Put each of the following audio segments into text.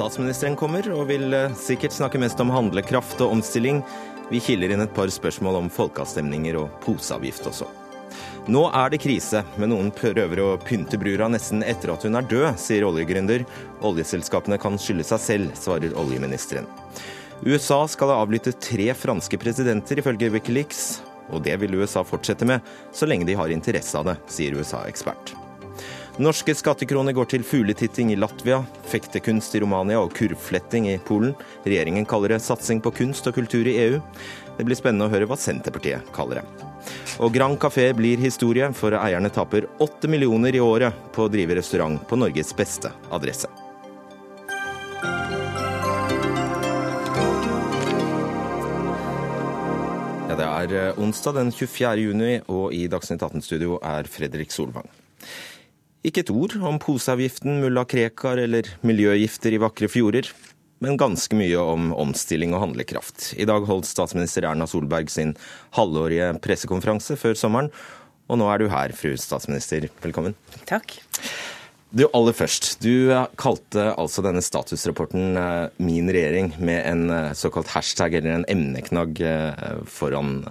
Statsministeren kommer og vil eh, sikkert snakke mest om handlekraft og omstilling. Vi kiler inn et par spørsmål om folkeavstemninger og poseavgift også. Nå er det krise, men noen prøver å pynte brura nesten etter at hun er død, sier oljegründer. Oljeselskapene kan skylde seg selv, svarer oljeministeren. USA skal ha avlyttet tre franske presidenter, ifølge Wikileaks. Og det vil USA fortsette med, så lenge de har interesse av det, sier USA-ekspert. Norske skattekroner går til fugletitting i Latvia, fektekunst i Romania og kurvfletting i Polen. Regjeringen kaller det satsing på kunst og kultur i EU. Det blir spennende å høre hva Senterpartiet kaller det. Og Grand Café blir historie, for eierne taper åtte millioner i året på å drive restaurant på Norges beste adresse. Ja, Det er eh, onsdag den 24. juni, og i Dagsnytt 18-studio er Fredrik Solvang. Ikke et ord om poseavgiften, mulla Krekar eller miljøgifter i vakre fjorder, men ganske mye om omstilling og handlekraft. I dag holdt statsminister Erna Solberg sin halvårige pressekonferanse før sommeren, og nå er du her, fru statsminister. Velkommen. Takk. Du, aller først. Du kalte altså denne statusrapporten eh, 'min regjering' med en eh, såkalt hashtag eller en emneknagg eh, foran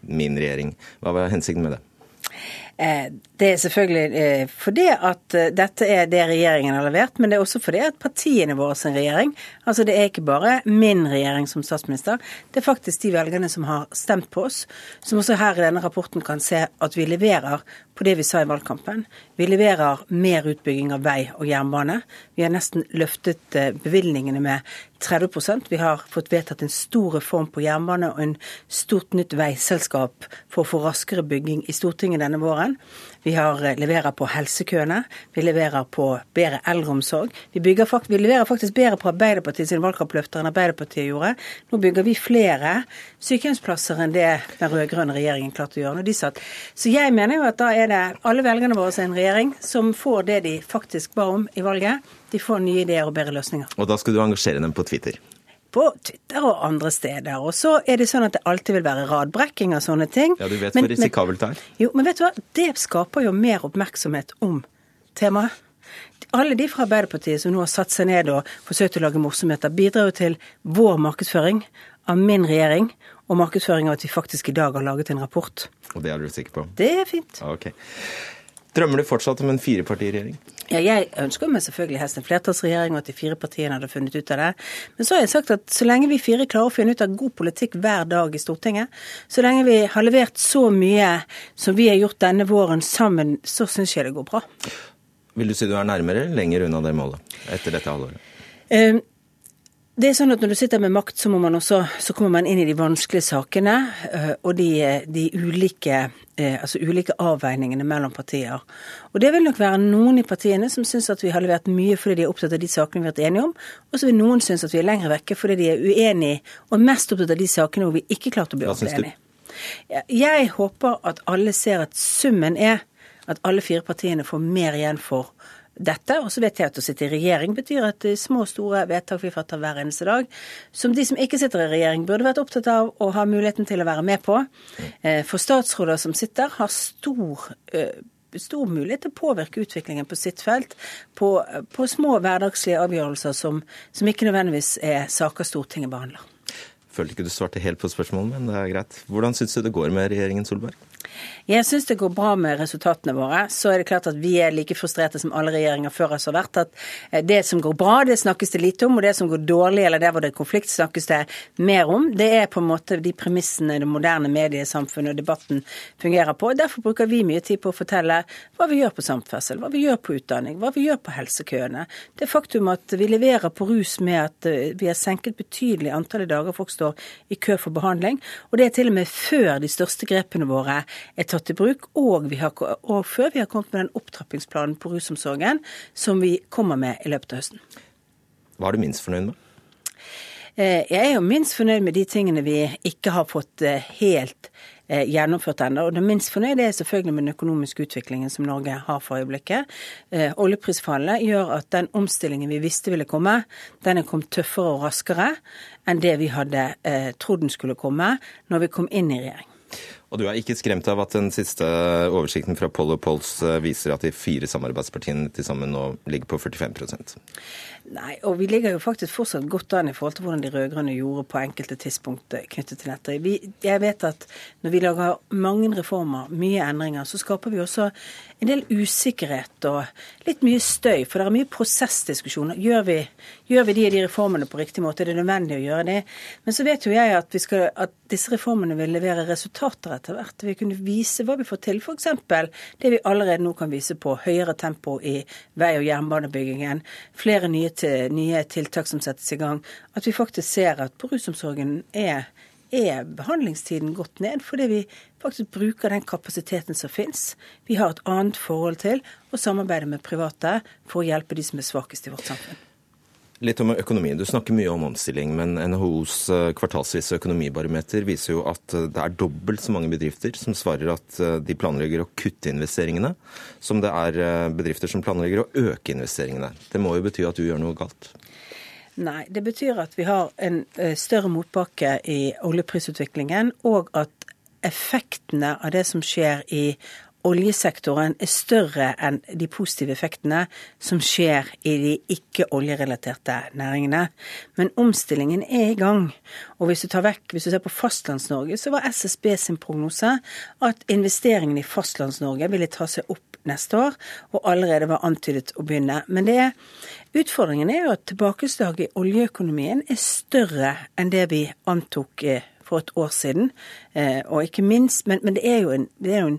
'min regjering'. Hva var hensikten med det? Det er selvfølgelig fordi at dette er det regjeringen har levert, men det er også fordi at partiene våre sin regjering Altså det er ikke bare min regjering som statsminister, det er faktisk de velgerne som har stemt på oss, som også her i denne rapporten kan se at vi leverer på det vi sa i valgkampen. Vi leverer mer utbygging av vei og jernbane. Vi har nesten løftet bevilgningene med 30% Vi har fått vedtatt en stor reform på jernbane og en stort nytt veiselskap for å få raskere bygging i Stortinget denne våren. Vi har leverer på helsekøene. Vi leverer på bedre eldreomsorg. Vi, bygger, vi leverer faktisk bedre på Arbeiderpartiet sine valgkampløfter enn Arbeiderpartiet gjorde. Nå bygger vi flere sykehjemsplasser enn det den rød-grønne regjeringen klarte å gjøre når de satt. Så jeg mener jo at da er det alle velgerne våre som er en regjering som får det de faktisk ba om i valget. De får nye ideer og bedre løsninger. Og da skal du engasjere dem på Twitter? På Twitter og andre steder. Og så er det sånn at det alltid vil være radbrekking og sånne ting. Ja, du vet men, hvor risikabelt det er? Jo, men vet du hva? Det skaper jo mer oppmerksomhet om temaet. Alle de fra Arbeiderpartiet som nå har satt seg ned og forsøkt å lage morsomheter, bidrar jo til vår markedsføring av min regjering og markedsføring av at vi faktisk i dag har laget en rapport. Og det er du sikker på? Det er fint. Ok. Drømmer du fortsatt om en firepartiregjering? Ja, jeg ønsker meg selvfølgelig helst en flertallsregjering, og at de fire partiene hadde funnet ut av det. Men så har jeg sagt at så lenge vi fire klarer å finne ut av god politikk hver dag i Stortinget, så lenge vi har levert så mye som vi har gjort denne våren sammen, så syns jeg det går bra. Vil du si du er nærmere eller lenger unna det målet etter dette halvåret? Um, det er sånn at Når du sitter med makt, så, også, så kommer man inn i de vanskelige sakene og de, de ulike, altså ulike, avveiningene mellom partier. Og Det vil nok være noen i partiene som syns at vi har levert mye fordi de er opptatt av de sakene vi har vært enige om, og så vil noen synes at vi er lenger vekke fordi de er uenige og mest opptatt av de sakene hvor vi ikke klarte å bli enige. Jeg håper at alle ser at summen er at alle fire partiene får mer igjen for dette. Og så vet jeg at å sitte i regjering betyr at små og store vedtak vi fatter hver eneste dag, som de som ikke sitter i regjering burde vært opptatt av å ha muligheten til å være med på. Eh, for statsråder som sitter, har stor eh, stor mulighet til å påvirke utviklingen på sitt felt på, på små hverdagslige avgjørelser som, som ikke nødvendigvis er saker Stortinget behandler. Jeg Følte ikke du svarte helt på spørsmålet, men det er greit. Hvordan syns du det går med regjeringen Solberg? Jeg syns det går bra med resultatene våre. Så er det klart at vi er like frustrerte som alle regjeringer før oss har vært. At eh, det som går bra, det snakkes det lite om, og det som går dårlig, eller der hvor det er konflikt, snakkes det mer om. Det er på en måte de premissene det moderne mediesamfunnet og debatten fungerer på. Derfor bruker vi mye tid på å fortelle hva vi gjør på samferdsel, hva vi gjør på utdanning, hva vi gjør på helsekøene. Det faktum at vi leverer på rus med at eh, vi har senket betydelig antallet dager folk står i kø for behandling, og det er til og med før de største grepene våre er tatt i bruk, og, har, og før vi har kommet med den opptrappingsplanen på rusomsorgen som vi kommer med i løpet av høsten. Hva er du minst fornøyd med? Eh, jeg er jo minst fornøyd med de tingene vi ikke har fått eh, helt eh, gjennomført ennå. Og det minst fornøyde er selvfølgelig med den økonomiske utviklingen som Norge har for øyeblikket. Oljeprisfallet gjør at den omstillingen vi visste ville komme, den er kommet tøffere og raskere enn det vi hadde trodd den skulle komme når vi kom inn i regjering. Og du er ikke skremt av at den siste oversikten fra Poll Pols eh, viser at de fire samarbeidspartiene til sammen nå ligger på 45 Nei, og vi ligger jo faktisk fortsatt godt an i forhold til hvordan de rød-grønne gjorde på enkelte tidspunkt knyttet til dette. Vi, jeg vet at når vi lager mange reformer, mye endringer, så skaper vi også en del usikkerhet og litt mye støy. For det er mye prosessdiskusjoner. Gjør vi, gjør vi de de reformene på riktig måte? Er det nødvendig å gjøre det? Men så vet jo jeg at, skal, at disse reformene vil levere resultater etter hvert. Vi kunne vise hva vi får til. F.eks. det vi allerede nå kan vise på. Høyere tempo i vei- og jernbanebyggingen. Flere nye, nye, tiltak som settes i gang. At vi faktisk ser at på rusomsorgen er, er behandlingstiden gått ned, fordi vi faktisk bruker den kapasiteten som finnes. Vi har et annet forhold til å samarbeide med private for å hjelpe de som er svakest i vårt samfunn. Litt om økonomi. Du snakker mye om omstilling, men NHOs eh, kvartalsvise økonomibarometer viser jo at eh, det er dobbelt så mange bedrifter som svarer at eh, de planlegger å kutte investeringene, som det er bedrifter som planlegger å øke investeringene. Det må jo bety at du gjør noe galt? Nei, det betyr at vi har en større motbakke i oljeprisutviklingen, og at effektene av det som skjer i oljesektoren er større enn de positive effektene som skjer i de ikke-oljerelaterte næringene. Men omstillingen er i gang. Og hvis du vekk, hvis du ser på Fastlands-Norge, så var SSB sin prognose at investeringene i Fastlands-Norge ville ta seg opp neste år, og allerede var antydet å begynne. Men det, utfordringen er jo at tilbakeslaget i oljeøkonomien er større enn det vi antok eh, for et år siden. Eh, og ikke minst, men, men det, er jo, en, det, er en,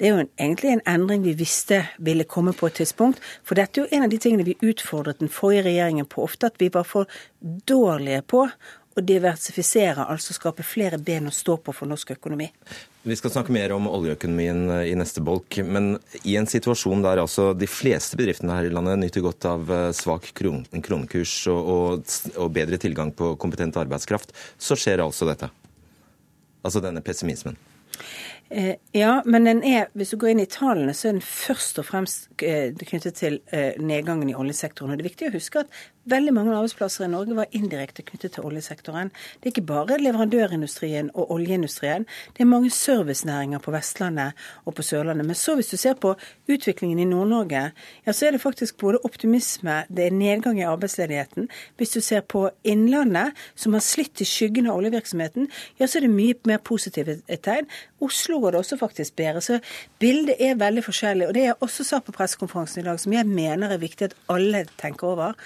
det er jo en, egentlig en endring vi visste ville komme på et tidspunkt. For dette er jo en av de tingene vi utfordret den forrige regjeringen på ofte, at vi var for dårlige på å diversifisere, altså skape flere ben å stå på for norsk økonomi. Vi skal snakke mer om oljeøkonomien eh, i neste bolk. Men i en situasjon der altså de fleste bedriftene her i landet nyter godt av eh, svak kronekurs og, og bedre tilgang på kompetent arbeidskraft, så skjer altså dette. Altså denne pessimismen. Eh, ja, men den er, hvis du går inn i tallene, så er den først og fremst eh, knyttet til eh, nedgangen i oljesektoren. Og Det er viktig å huske at veldig mange arbeidsplasser i Norge var indirekte knyttet til oljesektoren. Det er ikke bare leverandørindustrien og oljeindustrien. Det er mange servicenæringer på Vestlandet og på Sørlandet. Men så hvis du ser på utviklingen i Nord-Norge, ja, så er det faktisk både optimisme, det er nedgang i arbeidsledigheten. Hvis du ser på Innlandet, som har slitt i skyggen av oljevirksomheten, ja, så er det mye mer positive tegn. Oslo går det også faktisk bedre. Så bildet er veldig forskjellig. Og det jeg også sa på pressekonferansen i dag, som jeg mener er viktig at alle tenker over,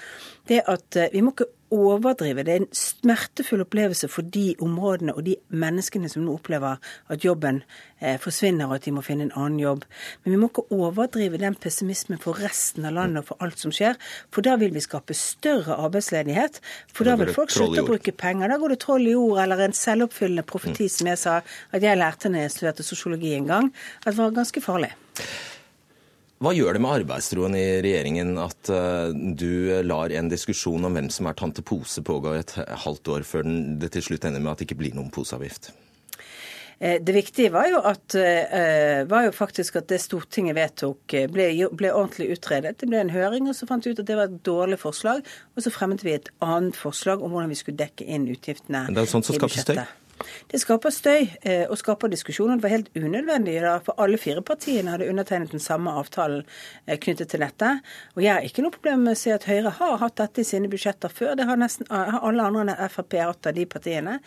det er at eh, vi må ikke overdrive. Det er en smertefull opplevelse for de områdene og de menneskene som nå opplever at jobben eh, forsvinner og at de må finne en annen jobb. Men vi må ikke overdrive den pessimismen for resten av landet og for alt som skjer. For da vil vi skape større arbeidsledighet. For da vil folk slutte å bruke penger. Da går det troll i ord eller en selvoppfyllende profeti, mm. som jeg sa at jeg lærte når jeg studerte sosiologi en gang, at det var ganske farlig. Hva gjør det med arbeidstroen i regjeringen at uh, du lar en diskusjon om hvem som er tante Pose pågå et halvt år før det til slutt ender med at det ikke blir noen poseavgift? Eh, det viktige var jo, at, uh, var jo faktisk at det Stortinget vedtok, ble, ble, ordentlig utredet. Det ble en høring, og så fant vi ut at det var et dårlig forslag. Og så fremmet vi et annet forslag om hvordan vi skulle dekke inn utgiftene Men det er sånt som skaper støy? Det skaper støy eh, og skaper diskusjoner. Det var helt unødvendig, da, for alle fire partiene hadde undertegnet den samme avtalen eh, knyttet til dette. Og jeg har ikke noe problem med å si at Høyre har hatt dette i sine budsjetter før. Det har nesten har alle andre enn Frp hatt av de partiene.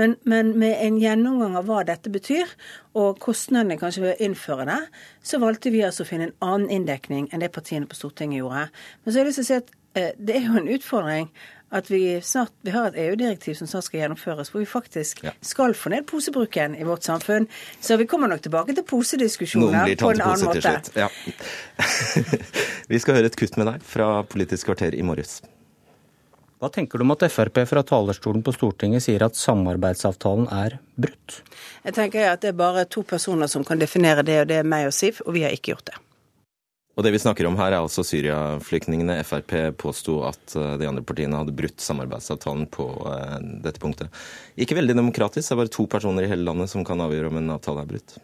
Men, men, med en gjennomgang av hva dette betyr, og kostnadene kanskje ved å innføre det, så valgte vi altså å finne en annen inndekning enn det partiene på Stortinget gjorde. Men så har jeg lyst til å si at eh, det er jo en utfordring at vi snart vi har et EU-direktiv som snart skal gjennomføres, hvor vi faktisk ja. skal få ned posebruken i vårt samfunn. Så vi kommer nok tilbake til posediskusjoner på en annen måte. Ja. vi skal høre et kutt med deg fra Politisk kvarter i morges. Hva tenker du om at Frp fra talerstolen på Stortinget sier at samarbeidsavtalen er brutt? Jeg tenker at det er bare to personer som kan definere det, og det er meg og Siv, og vi har ikke gjort det. Og det vi snakker om her, er altså Syria-flyktningene. Frp påsto at eh, de andre partiene hadde brutt samarbeidsavtalen på eh, dette punktet. Ikke veldig demokratisk. Det er bare to personer i hele landet som kan avgjøre om en avtale er brutt.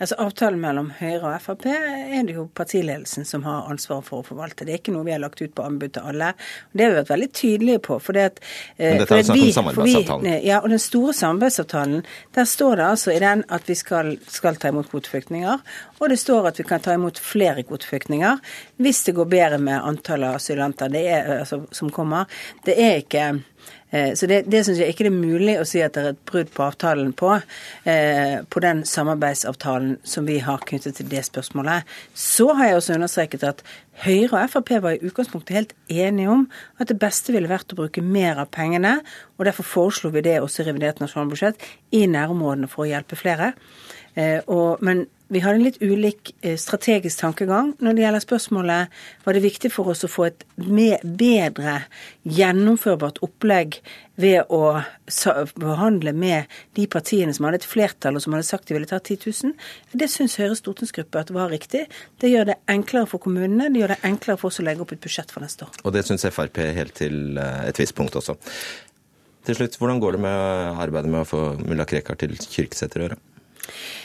Altså Avtalen mellom Høyre og Frp er det jo partiledelsen som har ansvaret for å forvalte. Det er ikke noe vi har lagt ut på anbud til alle. Det har vi vært veldig tydelige på. For det at, eh, Men dette er snakk om samarbeidsavtalen? Vi, ja, og den store samarbeidsavtalen, der står det altså i den at vi skal, skal ta imot kvoteflyktninger. Og det står at vi kan ta imot flere kvoteflyktninger hvis det går bedre med antallet asylanter altså, som kommer. Det er ikke Eh, så det, det syns jeg ikke det er mulig å si at det er et brudd på avtalen på, eh, på den samarbeidsavtalen som vi har knyttet til det spørsmålet. Så har jeg også understreket at Høyre og Frp var i utgangspunktet helt enige om at det beste ville vært å bruke mer av pengene, og derfor foreslo vi det også i revidert nasjonalbudsjett, i nærområdene for å hjelpe flere. Eh, og, men vi hadde en litt ulik eh, strategisk tankegang når det gjelder spørsmålet var det viktig for oss å få et bedre gjennomførbart opplegg ved å behandle med de partiene som hadde et flertall og som hadde sagt de ville ta 10 000. Det syns Høyres stortingsgruppe at var riktig. Det gjør det enklere for kommunene, det gjør det enklere for oss å legge opp et budsjett for neste år. Og det syns Frp helt til eh, et visst punkt også. Til slutt, hvordan går det med arbeidet med å få mulla Krekar til Kyrksæterøra?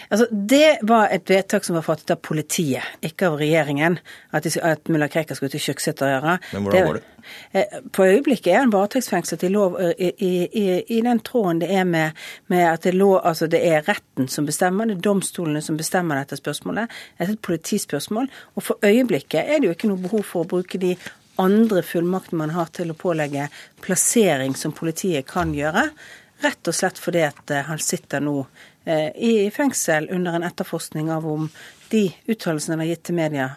Altså, Det var et vedtak som var fattet av politiet, ikke av regjeringen. At, de, at mulla Krekar skulle til gjøre. Men hvordan går det? Eh, på øyeblikket er han varetektsfengslet i, lov, eh, i, i, i, den tråden det er med, med at det, lov, altså det, er retten som bestemmer, det er domstolene som bestemmer dette spørsmålet. Det er et politispørsmål. Og for øyeblikket er det jo ikke noe behov for å bruke de andre fullmaktene man har til å pålegge plassering som politiet kan gjøre. Rett og slett fordi at eh, han sitter nå i fengsel under en etterforskning av om de uttalelsene han har gitt til media,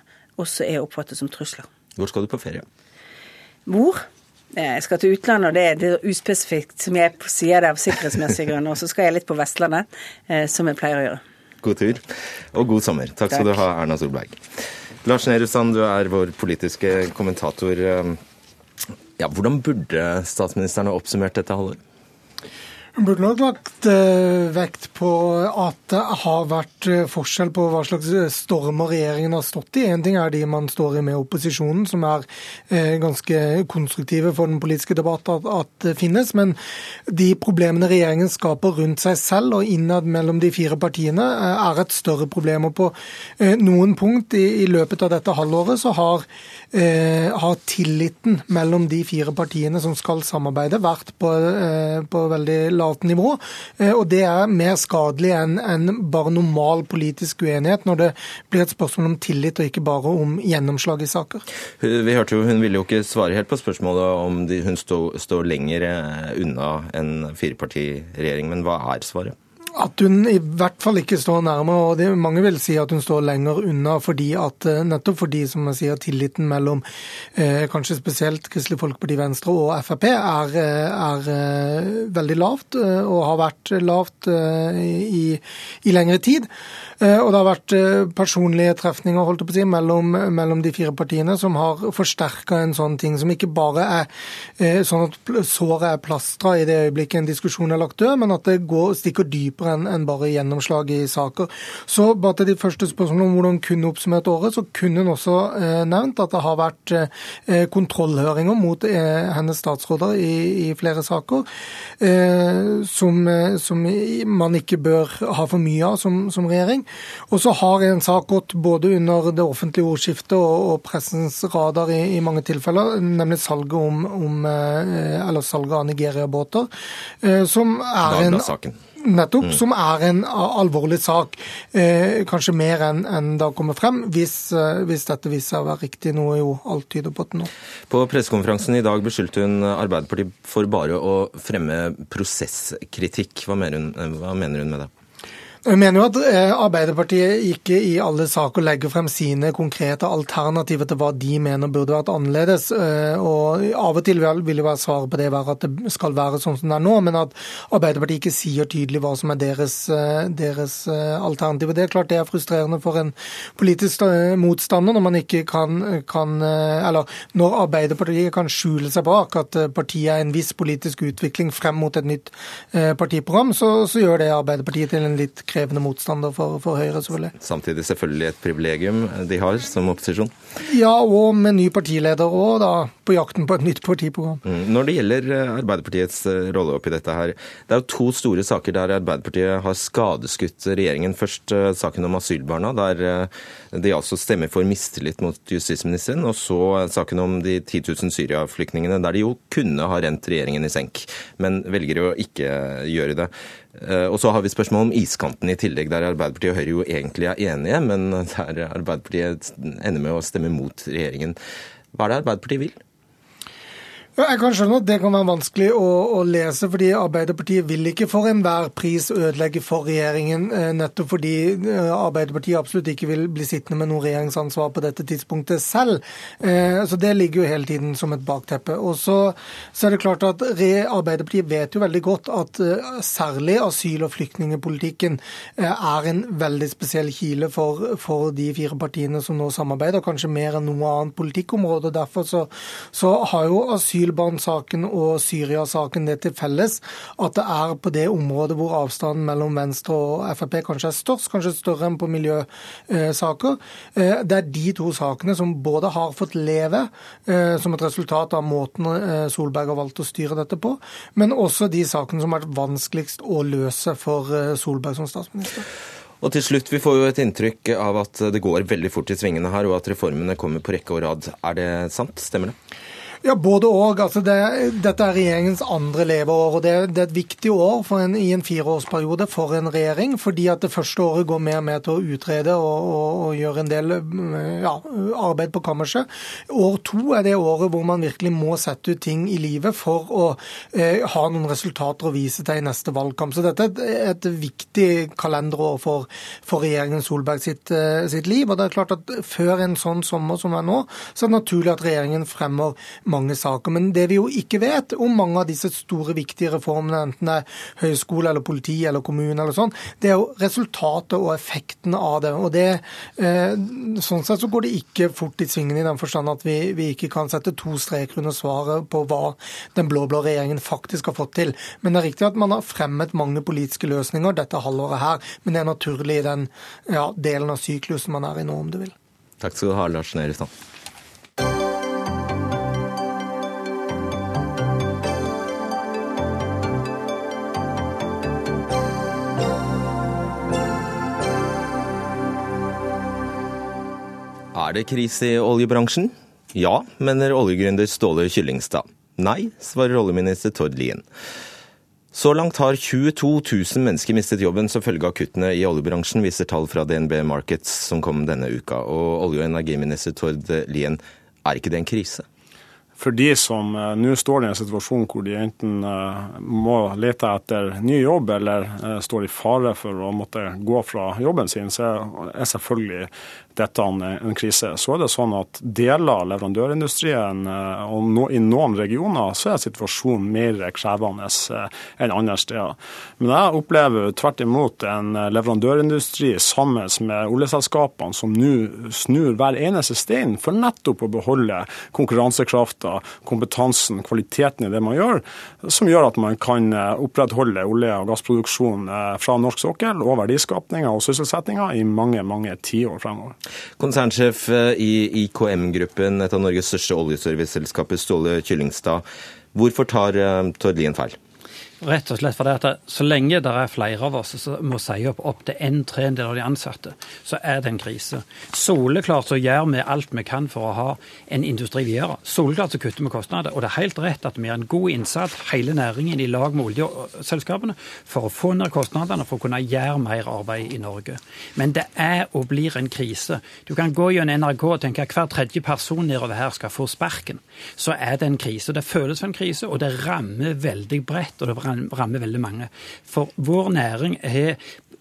også er oppfattet som trusler. Hvor skal du på ferie? Hvor? Eh, jeg skal til utlandet, og det er, det er uspesifikt som jeg sier det av sikkerhetsmessige grunner. Og så skal jeg litt på Vestlandet, eh, som jeg pleier å gjøre. God tur, og god sommer. Takk, Takk. skal du ha, Erna Solberg. Lars Nehru Sand, du er vår politiske kommentator. Ja, hvordan burde statsministeren ha oppsummert dette halvåret? Man burde nok lagt uh, vekt på at det har vært uh, forskjell på hva slags eh, stormer regjeringen har stått i. En ting er de man står i med opposisjonen, som er ganske konstruktive for den politiske debatten at, det finnes. Men de problemene regjeringen skaper rundt seg selv og innad mellom de fire partiene, er et større problem. Og på noen punkt i, løpet av dette halvåret så har, har, tilliten mellom de fire partiene som skal samarbeide, vært på, på veldig lav lavt nivå. Eh, og det er mer skadelig enn en bare normal politisk uenighet, når det blir et spørsmål om tillit og ikke bare om gjennomslag i saker. Vi hørte jo, Hun ville jo ikke svare helt på spørsmålet om hun står stå lenger eh, unna en firepartiregjering, men hva er svaret? At hun i hvert fall ikke står nærmere, og det, mange vil si at hun står lenger unna fordi at eh, nettopp fordi som jeg sier, tilliten mellom eh, kanskje spesielt Kristelig Folkeparti, Venstre og Frp er, eh, er eh, veldig lavt, og har vært lavt i, i, lengre tid. Eh, og det har vært personlige trefninger holdt på å si, mellom, mellom de fire partiene som har forsterka en sånn ting som ikke bare er sånn at såret er plastra i det øyeblikket en diskusjon er lagt død, men at det går, stikker dypere enn enn bare gjennomslag i saker. Så bare til de første spørsmålene om hvordan kunne oppsummert året, så kunne en også eh, nevnt at det har vært eh, kontrollhøringer mot eh, hennes statsråder i, i flere saker, eh, som, eh, som, man ikke bør ha for mye av som, som regjering. Og så har en sak gått både under det offentlige ordskiftet og, og pressens radar i, i, mange tilfeller, nemlig salget om, om eh, eller salget av Nigeria-båter, som er en Nettopp, mm. som er en alvorlig sak. Eh, kanskje mer enn en det har kommet frem, hvis, eh, hvis dette viser seg å være riktig, noe jo alt tyder på det nå. På pressekonferansen i dag beskyldte hun Arbeiderpartiet for bare å fremme prosesskritikk. Hva mener hun, hva mener hun med det? Jeg mener jo at eh, Arbeiderpartiet ikke i alle saker legger frem sine konkrete alternativer til hva de mener burde vært annerledes. Eh, og Av og til vil jo være svaret på det være at det skal være sånn som det er nå, men at Arbeiderpartiet ikke sier tydelig hva som er deres, eh, deres alternativ. Det er klart det er frustrerende for en politisk motstander når man ikke kan, kan Eller når Arbeiderpartiet kan skjule seg bak at partiet er en viss politisk utvikling frem mot et nytt partiprogram, så, så gjør det Arbeiderpartiet til en litt krevende motstander for, for Høyre, selvfølgelig. Samtidig selvfølgelig et privilegium de har som opposisjon? Ja, og med ny partileder og da på jakten på et nytt partiprogram. Mm. Når det gjelder eh, Arbeiderpartiets eh, rolle oppi dette her, det er jo to store saker der Arbeiderpartiet har skadeskutt regjeringen. Først eh, saken om asylbarna, der de altså stemmer for mistillit mot justisministeren. Og så saken om de 10 000 Syria-flyktningene, der de jo kunne ha rent regjeringen i senk, men velger å ikke gjøre det. Og så har vi spørsmål om iskanten i tillegg, der Arbeiderpartiet og Høyre jo egentlig er enige, men der Arbeiderpartiet ender med å stemme mot regjeringen. Hva er det Arbeiderpartiet vil? Jeg kan skjønne at det kan være vanskelig å, å, lese, fordi Arbeiderpartiet vil ikke for enhver pris ødelegge for regjeringen, eh, nettopp fordi eh, Arbeiderpartiet absolutt ikke vil bli sittende med noe regjeringsansvar på dette tidspunktet selv. Eh, så Det ligger jo hele tiden som et bakteppe. Og så, så er det klart at Arbeiderpartiet vet jo veldig godt at særlig asyl- og flyktningepolitikken er en veldig spesiell kile for, for, de fire partiene som nå samarbeider, kanskje mer enn noe annet politikkområde. Derfor så, så har jo asyl asylbarnsaken og Syria-saken det til felles at det er på det området hvor avstanden mellom Venstre og Frp kanskje er størst, kanskje større enn på miljøsaker. Eh, det er de to sakene som både har fått leve eh, som et resultat av måten eh, Solberg har valgt å styre dette på, men også de sakene som har vært vanskeligst å løse for Solberg som statsminister. Og til slutt, Vi får jo et inntrykk av at det går veldig fort i svingene her, og at reformene kommer på rekke og rad. Er det sant? Stemmer det? Ja, både og. Altså det, dette er regjeringens andre leveår. og Det, det er et viktig år en, i en fireårsperiode for en regjering. fordi at det første året går mer med til å utrede og, og, og gjøre en del ja, arbeid på kammerset. År to er det året hvor man virkelig må sette ut ting i livet for å eh, ha noen resultater å vise til i neste valgkamp. Så dette er et, et viktig kalenderår for, for regjeringen Solberg sitt, eh, sitt liv. og det er klart at Før en sånn sommer som er nå, så er det naturlig at regjeringen fremmer mange saker. Men det vi jo ikke vet om mange av disse store, viktige reformene, enten det er høyskole eller politi eller kommune eller sånn, det er jo resultatet og effekten av det. Og det, eh, Sånn sett så går det ikke fort i svingene i den forstand at vi, vi ikke kan sette to streker under svaret på hva den blå-blå regjeringen faktisk har fått til. Men det er riktig at man har fremmet mange politiske løsninger dette halvåret her. Men det er naturlig i den ja, delen av syklusen man er i nå, om du vil. Takk skal du ha, Lars Nehru Sand. Er det krise i oljebransjen? Ja, mener oljegründer Ståle Kyllingstad. Nei, svarer oljeminister Tord Lien. Så langt har 22 000 mennesker mistet jobben som følge av kuttene i oljebransjen, viser tall fra DNB Markets som kom denne uka. Og olje- og energiminister Tord Lien, er ikke det en krise? for de som uh, nå står i en situasjon hvor de enten uh, må lete etter ny jobb eller uh, står i fare for å måtte gå fra jobben sin, så er selvfølgelig dette en krise. Så er det sånn at deler av leverandørindustrien eh, og no, i noen regioner så er situasjonen mer krevende eh, enn andre steder. Men jeg opplever tvert imot en leverandørindustri sammen med oljeselskapene som nå snur hver eneste stein for nettopp å beholde konkurransekrafta, kompetansen, kvaliteten i det man gjør, som gjør at man kan eh, opprettholde olje- og gassproduksjon fra norsk sokkel og verdiskapninga og sysselsettinga i mange, mange tiår fremover. Konsernsjef eh, i IKM-gruppen, et av Norges største oljeserviceselskaper, Ståle Kyllingstad. Hvorfor tar eh, Tord Lien feil? Rett og slett fordi at så lenge det er flere av oss som må si opp opptil en tredjedel av de ansatte, så er det en krise. Soleklart så gjør vi alt vi kan for å ha en industri videre. Soleklart så kutter vi kostnader. Og det er helt rett at vi gjør en god innsats, hele næringen i lag med oljeselskapene, for å få ned kostnadene, for å kunne gjøre mer arbeid i Norge. Men det er og blir en krise. Du kan gå gjennom NRK og tenke at hver tredje person nedover her skal få sparken. Så er det en krise. Det føles som en krise, og det rammer veldig bredt. og det rammer veldig mange. For vår næring er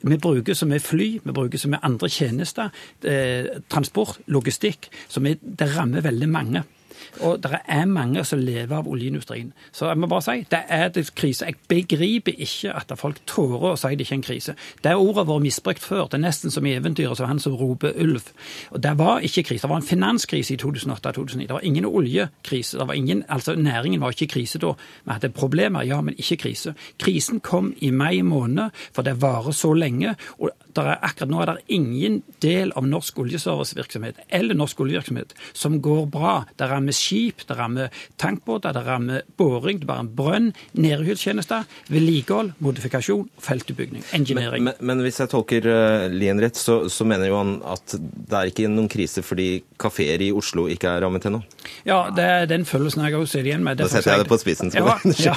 vi bruker som er fly, vi bruker som er andre tjenester, eh, transport, logistikk. Så det rammer veldig mange. Og det er mange som lever av oljeindustrien. Så jeg må bare si, det er en krise. Jeg begriper ikke at folk tårer å si det ikke er en krise. Det ordet har vært misbrukt før. Det er nesten som i eventyret som han som roper ulv. Og Det var ikke krise. Det var en finanskrise i 2008-2009. Det var ingen oljekrise. Det var ingen, altså Næringen var ikke i krise da. Vi hadde problemer, ja, men ikke krise. Krisen kom i mai måned, for det varer så lenge. og er, akkurat nå er det ingen del av norsk oljeservicevirksomhet eller norsk oljevirksomhet som går bra. Det rammer skip, det rammer tankbåter, det rammer boring, det rammer brønn, nedhyrtjenester, vedlikehold, modifikasjon, feltutbygging, engineering. Men, men, men, hvis jeg tolker uh, Lien rett, så, så, mener jo han at det er ikke noen krise fordi kafeer i Oslo ikke er rammet ennå? Ja, det er den følelsen jeg også sitter igjen med. Da setter jeg det på spissen. Ja, ja.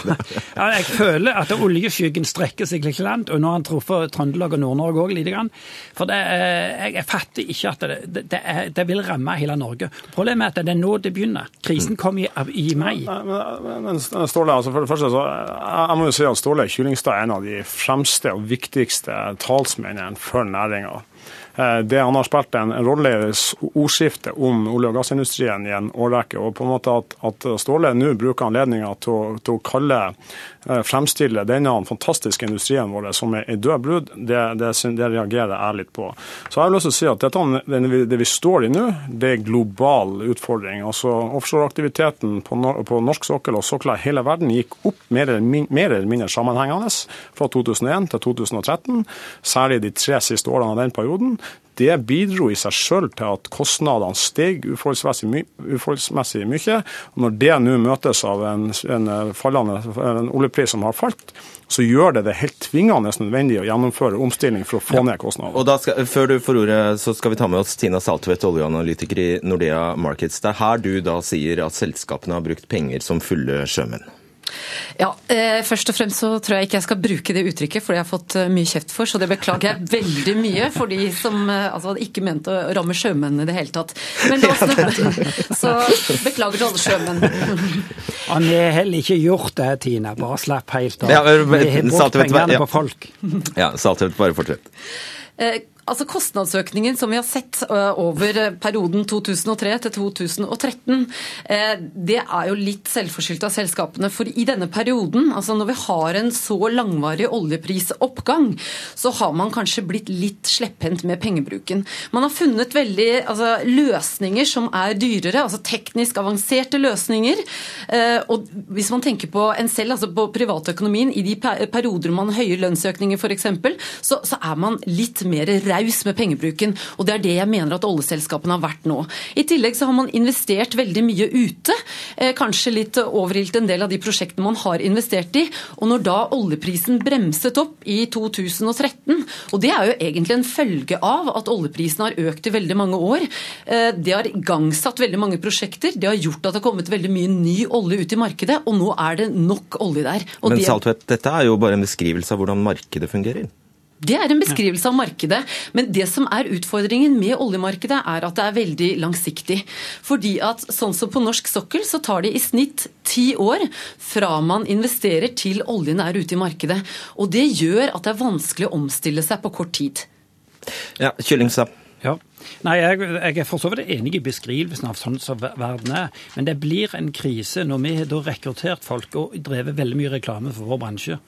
ja, jeg føler at oljeskyggen strekker seg litt langt, og nå har han truffet Trøndelag og Nord-Norge òg lite grann. For det, jeg, jeg fatter ikke at det, det, er, det, vil ramme hele Norge. Problemet er at det er nå det begynner. Krisen kom i, i mai. Men, men Ståle, altså for det første, så, jeg må jo si at Ståle Kyllingstad er en av de fremste og viktigste talsmennene for næringa. Eh, det Han har spilt en rolle i ordskiftet om olje- og gassindustrien i en årrekke. og på en måte At, at Ståle nå bruker anledninga til, til, å kalle Eh, fremstille denne fantastiske industrien vår som er død brud, det, det, det, reagerer jeg litt på. Så jeg har lyst til å si at dette, det, vi står i nå, det er global utfordring. Altså Offshoreaktiviteten på, på norsk sokkel og sokler i hele verden gikk opp mer eller, mer eller mindre sammenhengende fra 2001 til 2013, særlig de tre siste årene av den perioden. Det bidro i seg selv til at kostnadene steg uforholdsmessig, my uforholdsmessig mye. Og når det nå møtes av en, en, fallende, en oljepris som har falt, så gjør det det helt tvingende nødvendig å gjennomføre omstilling for å få ja. ned kostnadene. Og da skal, Før du får ordet, så skal vi ta med oss Tina Saltvedt, oljeanalytiker i Nordea Markets. Det er her du da sier at selskapene har brukt penger som fulle sjømenn. Ja, eh, Først og fremst så tror jeg ikke jeg skal bruke det uttrykket, for det har jeg fått eh, mye kjeft for. Så det beklager jeg veldig mye for de som eh, altså, ikke mente å ramme sjømennene i det hele tatt. Men la oss Så beklager til alle sjømenn. Han har heller ikke gjort det, Tina. Bare slapp helt av. Ja, Vi har brukt pengene på folk. Ja, Saltvedt, bare fortsett. Eh, Altså Kostnadsøkningen som vi har sett eh, over perioden 2003 til 2013, eh, det er jo litt selvforskyldt av selskapene. For i denne perioden, altså når vi har en så langvarig oljeprisoppgang, så har man kanskje blitt litt slepphendt med pengebruken. Man har funnet veldig altså, løsninger som er dyrere, altså teknisk avanserte løsninger. Eh, og hvis man tenker på en selv, altså på privatøkonomien, i de perioder man har lønnsøkninger f.eks., så, så er man litt mer raus raus med pengebruken. Og det er det jeg mener at oljeselskapene har vært nå. I tillegg så har man investert veldig mye ute. Eh, kanskje litt overilt en del av de prosjektene man har investert i. Og når da oljeprisen bremset opp i 2013, og det er jo egentlig en følge av at oljeprisen har økt i veldig mange år, eh, det har igangsatt veldig mange prosjekter, det har gjort at det har kommet veldig mye ny olje ut i markedet, og nå er det nok olje der. Men Saltvedt, dette er jo bare en beskrivelse av hvordan markedet fungerer? Det er en beskrivelse av markedet. Men det som er utfordringen med oljemarkedet, er at det er veldig langsiktig. Fordi at sånn som på norsk sokkel, så tar det i snitt ti år fra man investerer til oljen er ute i markedet. Og det gjør at det er vanskelig å omstille seg på kort tid. Ja, Kyllingstad. Nei, jeg, jeg, er for så vidt enig i beskrivelsen av sånn som verden er. Men det blir en krise når vi har rekruttert folk og drevet veldig mye reklame for vår bransje.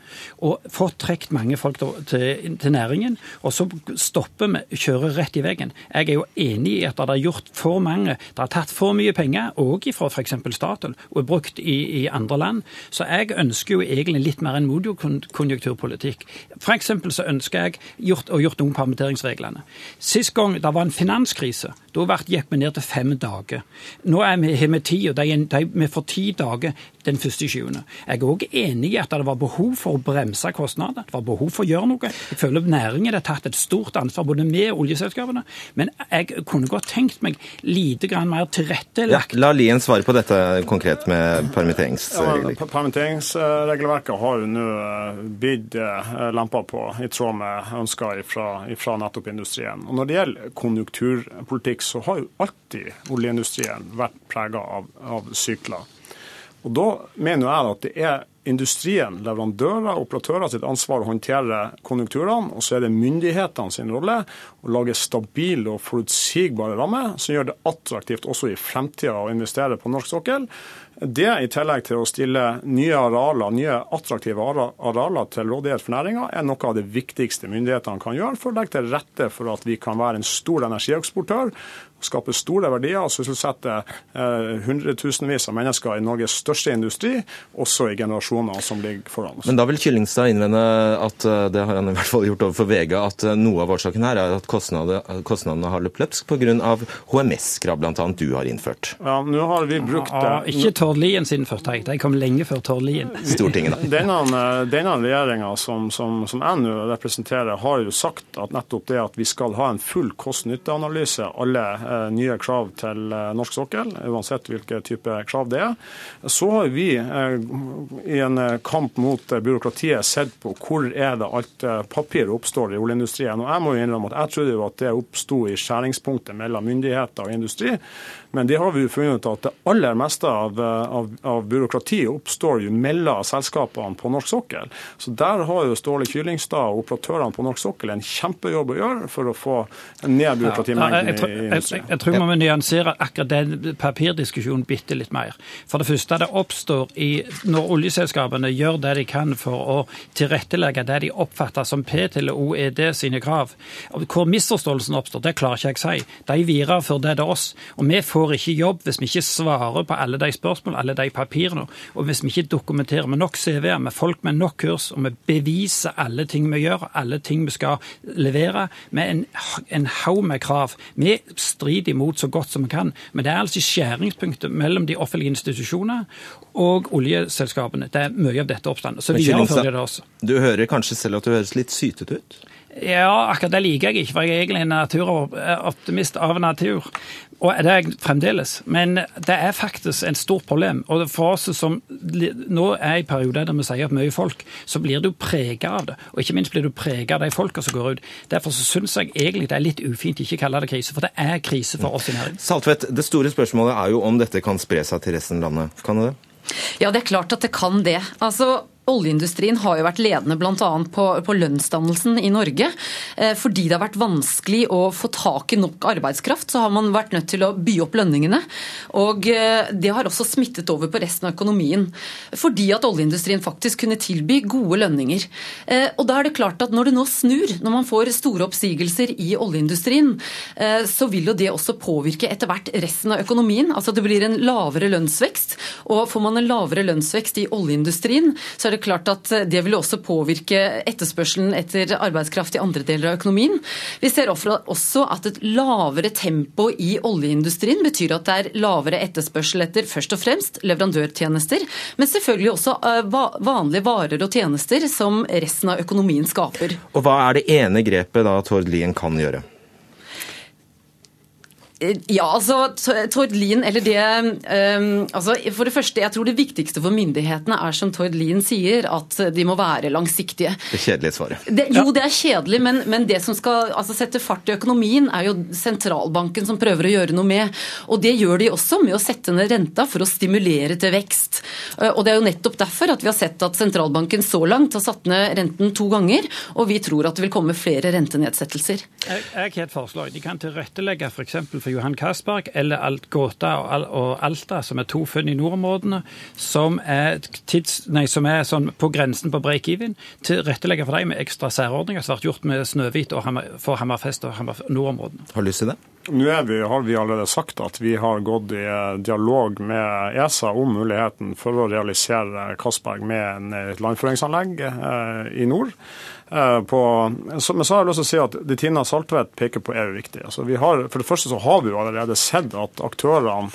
Og fått trukket mange folk til, til, næringen, og så stopper vi, kjører rett i veggen. Jeg er jo enig i at det har gjort for mange. Det har tatt for mye penger, òg fra f.eks. Statoil, og er brukt i, i, andre land. Så jeg ønsker jo egentlig litt mer en modiokonjunkturpolitikk. F.eks. så ønsker jeg gjort, å gjort om permitteringsreglene. Sist gang det var en finanskrise. Da gikk vi ned til fem dager. Nå har vi ti, og vi får ti dager den første sjuende. Jeg er òg enig i at det var behov for å bremse kostnader. Det var behov for å gjøre noe. Jeg føler næringen har tatt et stort ansvar, både med oljeselskapene. Men jeg kunne godt tenkt meg lite grann mer tilrettelagt. Ja, la Lien svare på dette konkret med permitteringsregler. Ja, permitteringsregelverket har jo nå eh, blitt eh, lempa på, i tråd med ønsker fra nettopp industrien. Og Når det gjelder konjunkturpolitikk, så har jo alltid oljeindustrien vært prega av, av sykler. Og Da mener jeg at det er industrien, leverandører og operatører sitt ansvar å håndtere konjunkturene. Og så er det myndighetene sin rolle å lage stabile og forutsigbare rammer som gjør det attraktivt også i fremtida å investere på norsk sokkel. Det, i tillegg til å stille nye arealer, nye attraktive arealer til rådighet for næringa, er noe av det viktigste myndighetene kan gjøre for å legge til rette for at vi kan være en stor energieksportør skape store verdier og sysselsette eh, hundretusenvis av mennesker i Norges største industri, også i generasjoner som ligger foran oss. Men da vil Kyllingstad innvende at eh, det har han i hvert fall gjort overfor VG, at eh, noe av årsaken her er at kostnadene, kostnadene har løpt løpsk pga. HMS-krav bl.a. du har innført. Ja, nå har vi brukt det. Ja, ikke Tord Liens innført, jeg. De kom lenge før Tord Lien. Stortinget, da. Denne, denne regjeringa som, som, som jeg nå representerer, har jo sagt at nettopp det at vi skal ha en full kost-nytte-analyse alle Eh, nye krav til eh, norsk sokkel, uansett hvilke type krav det er. Så har vi eh, i en kamp mot byråkratiet sett på hvor er det alt papir oppstår i oljeindustrien. Og jeg må jo innrømme at jeg trodde jo at det oppsto i skjæringspunktet mellom myndigheter og industri. Men det har vi jo funnet ut at det aller meste av, av, av byråkratiet oppstår jo mellom selskapene på norsk sokkel. Så der har jo Ståle Kyllingstad og operatørene på norsk sokkel en kjempejobb å gjøre for å få ned byråkratimengden ja, i industrien. Jeg, tror vi må nyansere akkurat den papirdiskusjonen bitte litt mer. For det første, det oppstår i, når oljeselskapene gjør det de kan for å tilrettelegge det de oppfatter som PT eller OED sine krav. Hvor misforståelsen oppstår, det klarer ikke jeg si. De virer for det til oss. Og vi får ikke jobb hvis vi ikke svarer på alle de spørsmålene, alle de papirene. Og hvis vi ikke dokumenterer med nok CV-er, med folk med nok kurs, og vi beviser alle ting vi gjør, alle ting vi skal levere, med en, en haug med krav. Vi strider imot så godt som vi kan. Men det er altså skjæringspunktet mellom de offentlige institusjonene og oljeselskapene. Det er mye av dette oppstanden. Så vi gjennomfører det også. Du hører kanskje selv at du høres litt sytete ut? Ja, akkurat det liker jeg ikke, for jeg er egentlig en naturoptimist av natur. Og det er jeg fremdeles. Men det er faktisk en stort problem. Og for oss som nå er i perioder der vi sier at mye folk, så blir du prega av det. Og ikke minst blir du prega av de folka som går ut. Derfor så syns jeg egentlig det er litt ufint ikke å kalle det krise, for det er krise for oss i næringen. Saltvedt, det store spørsmålet er jo om dette kan spre seg til resten av landet. Kan det det? Ja, det er klart at det kan det. Altså, Oljeindustrien har jo vært ledende bl.a. På, på lønnsdannelsen i Norge. Eh, fordi det har vært vanskelig å få tak i nok arbeidskraft, så har man vært nødt til å by opp lønningene. Og eh, det har også smittet over på resten av økonomien. Fordi at oljeindustrien faktisk kunne tilby gode lønninger. Eh, og da er det klart at når det nå snur, når man får store oppsigelser i oljeindustrien, så vil jo det også påvirke etter hvert resten av økonomien. Altså det blir en lavere lønnsvekst. Og får man en lavere lønnsvekst i oljeindustrien, så er er det klart at det vil også påvirke etterspørselen etter arbeidskraft i andre deler av økonomien. Vi ser også at et lavere tempo i oljeindustrien betyr at det er lavere etterspørsel etter først og fremst leverandørtjenester, men selvfølgelig også eh, vanlige varer og tjenester som resten av økonomien skaper. Og Hva er det ene grepet da Tord Lien kan gjøre? Eh, ja, altså Tord Lien, eller det um, altså, For det første, jeg tror det viktigste for myndighetene er som Tord Lien sier, at de må være langsiktige. Det kjedelige svaret. Det, jo, det er kjedelig, men, men, det som skal altså, sette fart i økonomien, er jo sentralbanken som prøver å gjøre noe med. Og det gjør de også med å sette ned renta for å stimulere til vekst. Eh, og det er jo nettopp derfor at vi har sett at sentralbanken så langt har satt ned renten to ganger, og vi tror at det vil komme flere rentenedsettelser. Jeg, har et forslag. De kan tilrettelegge f.eks. for, for Johan Castberg eller Alt Gåta og Alta, som er to funn i nordområdene, som er, tids, nei, som er sånn på grensen på break-even, tilrettelegge for dem med ekstra særordninger som har vært gjort med Snøhvit og Hammer, for Hammerfest og Hammer, nordområdene. Har du lyst til det? Nå vi, har vi allerede sagt at vi har gått i dialog med ESA om muligheten for å realisere Castberg med et landføringsanlegg eh, i nord. Eh, på, men så har jeg lyst til å si at det Tina Saltvedt peker på, er jo viktig. Altså, har, for det første så har vi jo allerede sett at aktørene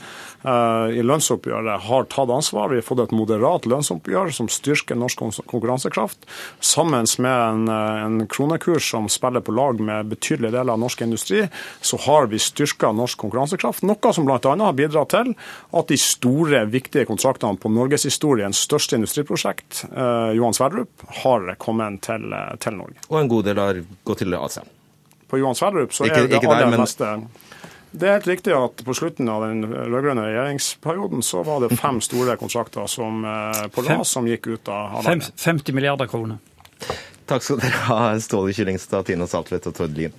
Eh, i lønnsoppgjøret har tatt ansvar. Vi har fått et moderat lønnsoppgjør som styrker norsk konkurransekraft. Sammen med en, eh, en kronekurs som spiller på lag med betydelige deler av norsk industri, så har vi styrka norsk konkurransekraft. Noe som bl.a. har bidratt til at de store, viktige kontraktene på norgeshistoriens største industriprosjekt, Johan Sverdrup, har kommet til, til, Norge. Og en god del har gått til Asia. På Johan Sverdrup så er det aller der, men... meste Det er helt riktig at på slutten av den rød-grønne regjeringsperioden så var det fem store kontrakter som, på LAS som gikk ut av landet. 50 milliarder kroner. Takk skal dere ha, Ståle Kyllingstad, Tina Saltvedt og Tord Lien.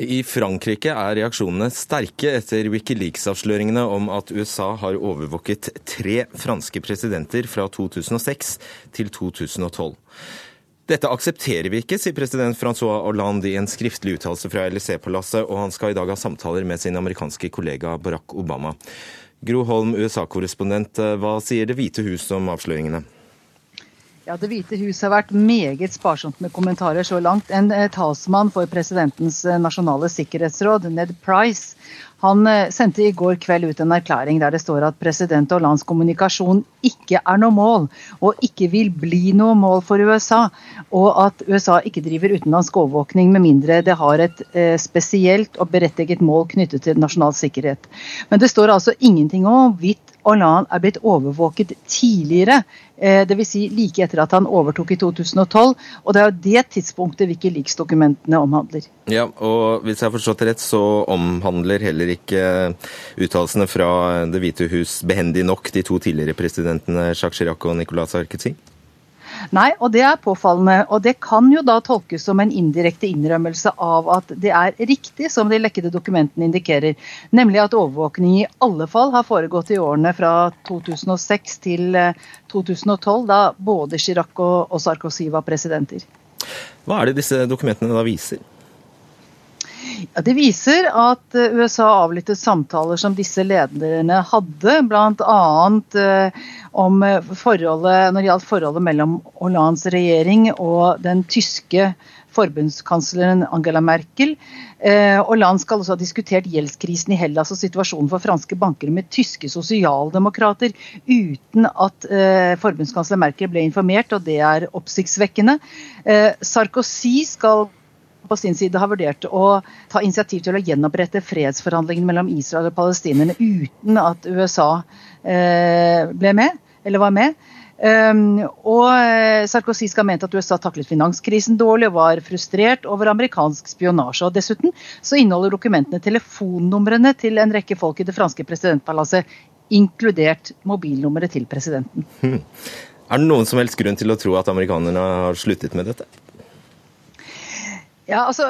I Frankrike er reaksjonene sterke etter Wikileaks-avsløringene om at USA har overvåket tre franske presidenter fra 2006 til 2012. Dette aksepterer vi ikke, sier president Francois Hollande i en skriftlig uttalelse fra LSE-palasset, og han skal i dag ha samtaler med sin amerikanske kollega Barack Obama. Gro Holm, USA-korrespondent, hva sier Det hvite hus om avsløringene? Ja, Det hvite hus har vært meget sparsomt med kommentarer så langt. En eh, talsmann for presidentens eh, nasjonale sikkerhetsråd, Ned Price, han eh, sendte i går kveld ut en erklæring der det står at president Hollands kommunikasjon ikke er noe mål, og ikke vil bli noe mål for USA. Og at USA ikke driver utenlandsk overvåkning med mindre det har et spesielt og berettiget mål knyttet til nasjonal sikkerhet. Men det står altså ingenting om hvorvidt Hollande er blitt overvåket tidligere. Eh, Dvs. Si like etter at han overtok i 2012. Og det er jo det tidspunktet Wikileaks-dokumentene omhandler. Ja, og hvis jeg har forstått det rett, så omhandler heller ikke uttalelsene fra Det hvite hus behendig nok de to tidligere presidentene Jacques Chirac og Nicolas Sarkozy? Nei, og det er påfallende. Og det kan jo da tolkes som en indirekte innrømmelse av at det er riktig, som de lekkede dokumentene indikerer, nemlig at overvåkning i alle fall har foregått i årene fra 2006 til 2012, eh, da både Chirac og Sarkozy var presidenter. Hva er det disse dokumentene da viser? Ja, det viser at eh, USA avlyttet samtaler som disse lederne hadde, bl.a. Eh, om forholdet, når det gjaldt forholdet mellom Hollands regjering og den tyske forbundskansleren Angela Merkel. Eh, Hollande skal også ha diskutert gjeldskrisen i Hellas og situasjonen for franske banker med tyske sosialdemokrater, uten at forbundskansler Merkel ble informert, og det er oppsiktsvekkende. Sarkozy skal på sin side har vurdert å ta initiativ til å gjenopprette fredsforhandlingene mellom Israel og palestinerne uten at USA eh, ble med, eller var med. Um, og eh, Sarkozy skal ha ment at USA taklet finanskrisen dårlig og var frustrert over amerikansk spionasje. og Dessuten så inneholder dokumentene telefonnumrene til en rekke folk i det franske presidentpalasset, inkludert mobilnummeret til presidenten. Hmm. Er det noen som helst grunn til å tro at amerikanerne har sluttet med dette? Ja, altså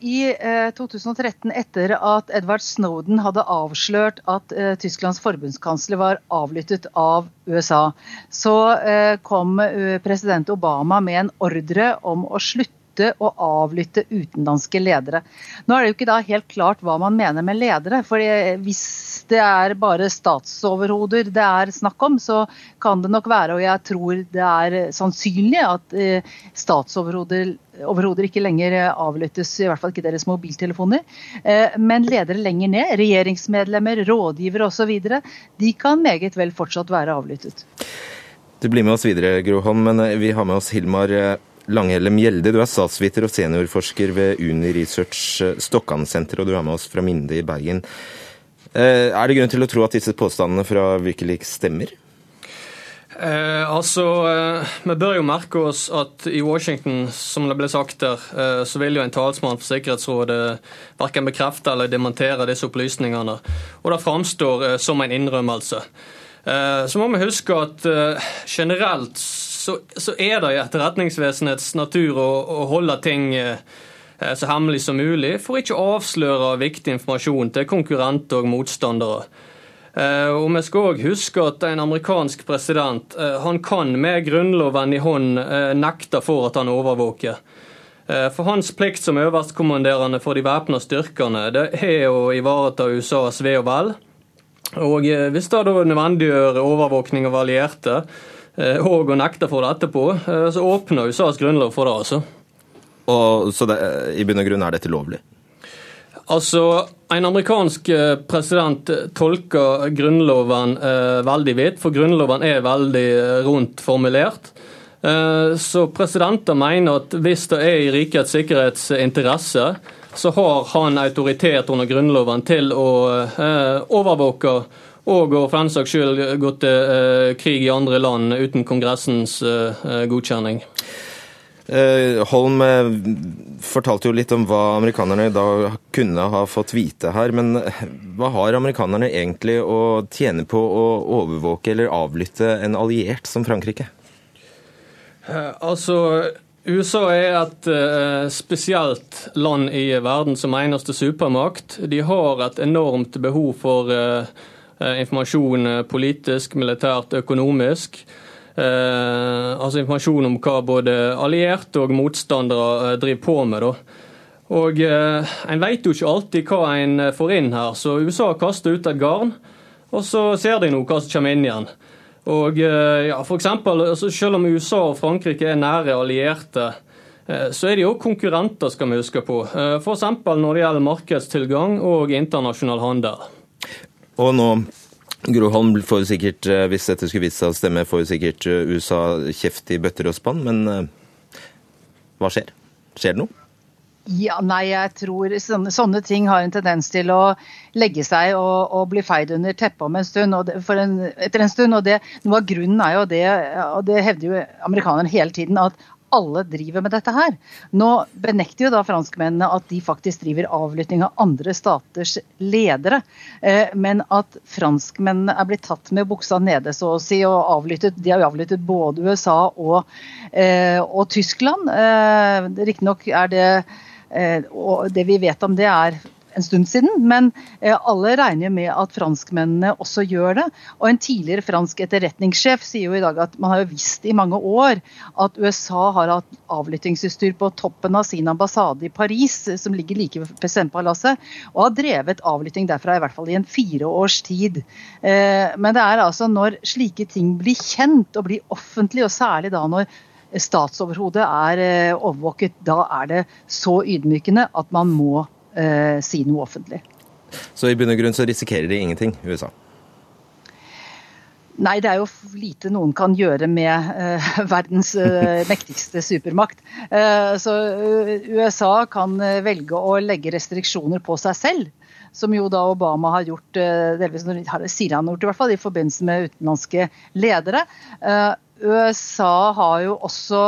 I 2013, etter at Edward Snowden hadde avslørt at Tysklands forbundskansler var avlyttet av USA, så kom president Obama med en ordre om å slutte å avlytte utenlandske ledere. Nå er det jo ikke da helt klart hva man mener med ledere. for Hvis det er bare statsoverhoder det er snakk om, så kan det nok være, og jeg tror det er sannsynlig, at statsoverhoder overhodet ikke lenger avlyttes, i hvert fall ikke deres mobiltelefoner. Men ledere lenger ned, regjeringsmedlemmer, rådgivere osv., de kan meget vel fortsatt være avlyttet. Du blir med oss videre, Groholm, men vi har med oss Hilmar Langhelle Mjelde, du er statsviter og seniorforsker ved Uni Research Stokkan-senteret, og du er med oss fra Minde i Bergen. Er det grunn til å tro at disse påstandene fra Wikileaks stemmer? Eh, altså, eh, Vi bør jo merke oss at i Washington, som det ble sagt der, eh, så vil jo en talsmann for Sikkerhetsrådet verken bekrefte eller dementere disse opplysningene. Og det framstår eh, som en innrømmelse. Eh, så må vi huske at eh, generelt så, så, er det i etterretningsvesenets natur å, å holde ting så hemmelig som mulig, for ikke å avsløre viktig informasjon til konkurrenter og motstandere. Eh, og vi skal òg huske at en amerikansk president eh, han kan med grunnloven i hånd eh, nekte for at han overvåker. For hans plikt som øverstkommanderende for de væpna styrkene det er å ivareta USAs ve og vel. Og hvis det da nødvendiggjør overvåkning av allierte, og å nekte for det etterpå, så åpner USAs grunnlov for det, altså. Og, så det, i bunn og grunn er dette lovlig? Altså, En amerikansk eh, president tolker Grunnloven eh, veldig vidt, for Grunnloven er veldig eh, rundt formulert. Eh, så presidenter mener at hvis det er i rikets sikkerhetsinteresse, så har han autoritet under Grunnloven til å eh, overvåke og for den saks skyld gått til krig i andre land uten Kongressens godkjenning. Holm fortalte jo litt om hva amerikanerne da kunne ha fått vite her. Men hva har amerikanerne egentlig å tjene på å overvåke eller avlytte en alliert som Frankrike? Altså, USA er et uh, spesielt land i verden som eneste supermakt. De har et enormt behov for uh, informasjon politisk, militært, økonomisk. Altså informasjon om hva både allierte og motstandere driver på med. da. Og En vet jo ikke alltid hva en får inn her, så USA kaster ut et garn, og så ser de nå hva som kommer inn igjen. Og eh, ja, for eksempel, altså Selv om USA og Frankrike er nære allierte, eh, så er de òg konkurrenter, skal vi huske på. Eh, F.eks. når det gjelder markedstilgang og internasjonal handel. Og nå Gro Holm får sikkert, hvis dette skulle vise seg å stemme, får sikkert USA kjeft i bøtter og spann, men hva skjer? Skjer det noe? Ja, nei, jeg tror sånne, sånne, ting har en tendens til å legge seg og, og bli feid under teppet om en stund, det, en, etter en stund. og det, Noe av grunnen er jo det, og det hevder jo amerikanerne hele tiden, at alle driver med dette her. Nå benekter jo da franskmennene at de faktisk driver avlytting av andre staters ledere. Eh, men at franskmennene er blitt tatt med buksa nede, så å si, og avlyttet De har jo avlyttet både USA og, eh, og Tyskland. Eh, Riktignok er det og det vi vet om det er en stund siden, men eh, alle regner med at franskmennene også gjør det. Og En tidligere fransk etterretningssjef sier jo i dag at man har jo visst i mange år at USA har hatt avlyttingsutstyr på toppen av sin ambassade i Paris, som ligger like ved presidentpalasset, og har drevet avlytting derfra i hvert fall i en fire års tid. Eh, men det er altså når slike ting blir kjent og blir offentlig, og særlig da når statsoverhodet er eh, overvåket, da er det så ydmykende at man må eh, si noe offentlig. Så i bunn og grunn så risikerer de ingenting, USA? Nei, det er jo lite noen kan gjøre med eh, verdens eh, mektigste supermakt. Uh, så USA kan velge å legge restriksjoner på seg selv. Som jo da Obama har gjort, delvis sier han gjort i hvert fall, i forbindelse med utenlandske ledere. USA har jo også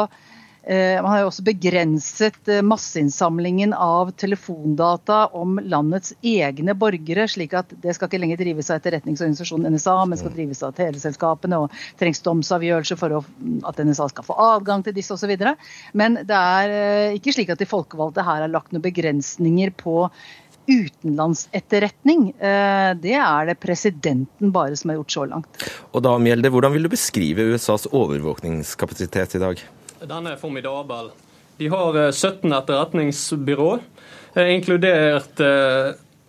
eh, man har jo også begrenset eh, masseinnsamlingen av telefondata om landets egne borgere, slik at det skal ikke lenger drives av etterretningsorganisasjonen NSA, men skal drives av teleselskapene, og trengs domsavgjørelse for at NSA skal få adgang til disse osv. Men det er eh, ikke slik at de folkevalgte her har lagt noen begrensninger på utenlandsetterretning, eh, det er det presidenten bare som har gjort så langt. Og da, Mjelde, Hvordan vil du beskrive USAs overvåkningskapasitet i dag? Den er formidabel. De har 17 eh, etterretningsbyrå, eh, inkludert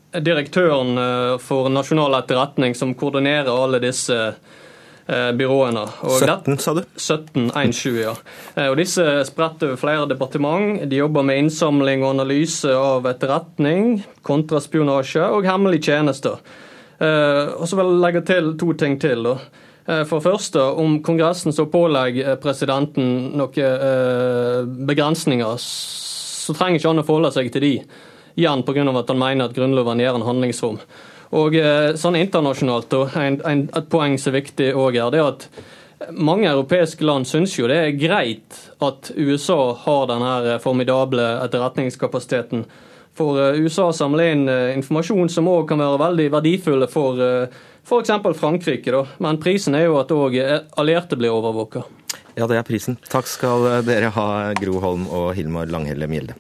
direktøren for nasjonal etterretning, som koordinerer alle disse byråene. Og 17, sa du? 17, 1-7, ja. Eh, og disse spredt over flere departement. De jobber med innsamling og analyse av etterretning, kontraspionasje og hemmelige tjenester. Eh, og så vil jeg legge til to ting til. da. For første, om Kongressen så pålegger presidenten noen begrensninger, så trenger ikke han å forholde seg til de, igjen pga. at han mener at Grunnloven gir en handlingsrom. Og eh, sånn internasjonalt, et poeng som er viktig òg her, det er at mange europeiske land syns jo det er greit at USA har denne formidable etterretningskapasiteten. For eh, USA samler inn eh, informasjon som òg kan være veldig verdifulle for f.eks. Frankrike. Da. Men prisen er jo at òg allierte blir overvåka. Ja, det er prisen. Takk skal dere ha, Gro Holm og Hilmar Langhelle Mjelde.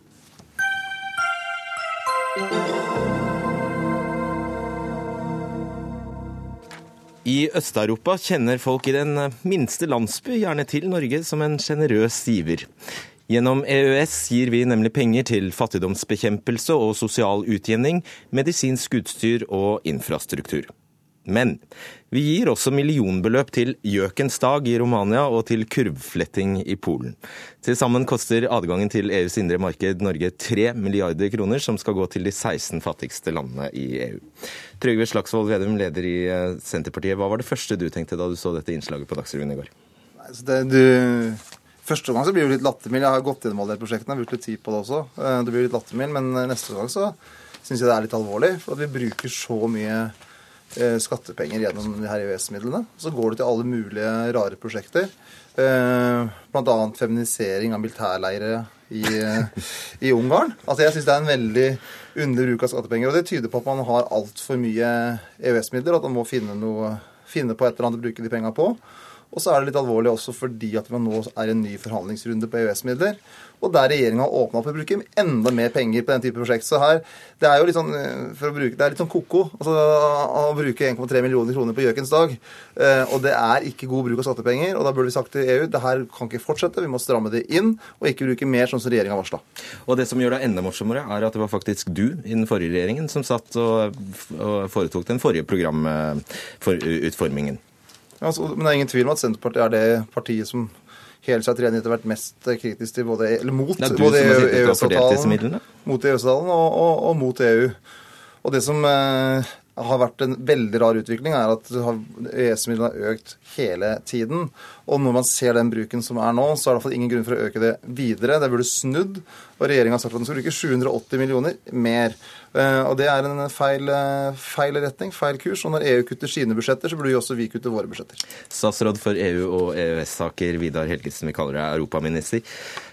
I Øst-Europa kjenner folk i den minste landsby gjerne til Norge som en sjenerøs giver. Gjennom EØS gir vi nemlig penger til fattigdomsbekjempelse og sosial utjevning, medisinsk utstyr og infrastruktur. Men vi gir også millionbeløp til Gjøkens dag i Romania og til kurvfletting i Polen. Til sammen koster adgangen til EUs indre marked Norge 3 milliarder kroner, som skal gå til de 16 fattigste landene i EU. Trygve Slagsvold Vedum, leder i eh, Senterpartiet. Hva var det første du tenkte da du så dette innslaget på Dagsrevyen i går? Det, du, første gang så blir det litt lattermild. Jeg har gått gjennom alle de prosjektene, brukt litt tid på det også. Eh, det blir litt lattermild, men neste gang så syns jeg det er litt alvorlig. For at vi bruker så mye skattepenger gjennom de her EØS-midlene. Så går det til alle mulige rare prosjekter. Bl.a. feminisering av militærleire i, i Ungarn. Altså Jeg syns det er en veldig underlig bruk av skattepenger. Og det tyder på at man har altfor mye EØS-midler, at man må finne, noe, finne på et eller annet å bruke de penga på. Og så er det litt alvorlig også fordi at man nå er i en ny forhandlingsrunde på EØS-midler og der regjeringa har åpna opp for å bruke enda mer penger på den type prosjekt. Så her, Det er jo litt sånn eh, for å bruke, det er litt sånn ko-ko altså, å bruke 1,3 millioner kroner på gjøkens dag. Eh, og det er ikke god bruk av skattepenger. og Da burde vi sagt til EU det her kan ikke fortsette, vi må stramme det inn og ikke bruke mer, sånn som regjeringa varsla. Og det som gjør det enda morsommere, er at det var faktisk du i den forrige regjeringen som satt og, foretok den forrige programutformingen. Altså, men det er ingen tvil om at Senterpartiet er det partiet som hele seg trenet vært mest kritisk til både, eller mot både EØS-avtalen mot EØS-avtalen og, og, og, mot EU. Og det som eh, har vært en veldig rar utvikling, er at EØS-midlene har økt hele tiden. Og når man ser den bruken som er nå, så er det iallfall ingen grunn for å øke det videre. Det burde snudd. Og regjeringa har sagt at den skal bruke 780 millioner mer. Eh, og det er en feil, eh, feil, retning, feil kurs. Og når EU kutter sine budsjetter, så burde jo også vi kutte våre budsjetter. Statsråd for EU- og EØS-saker, Vidar Helgesen, vi kaller deg europaminister.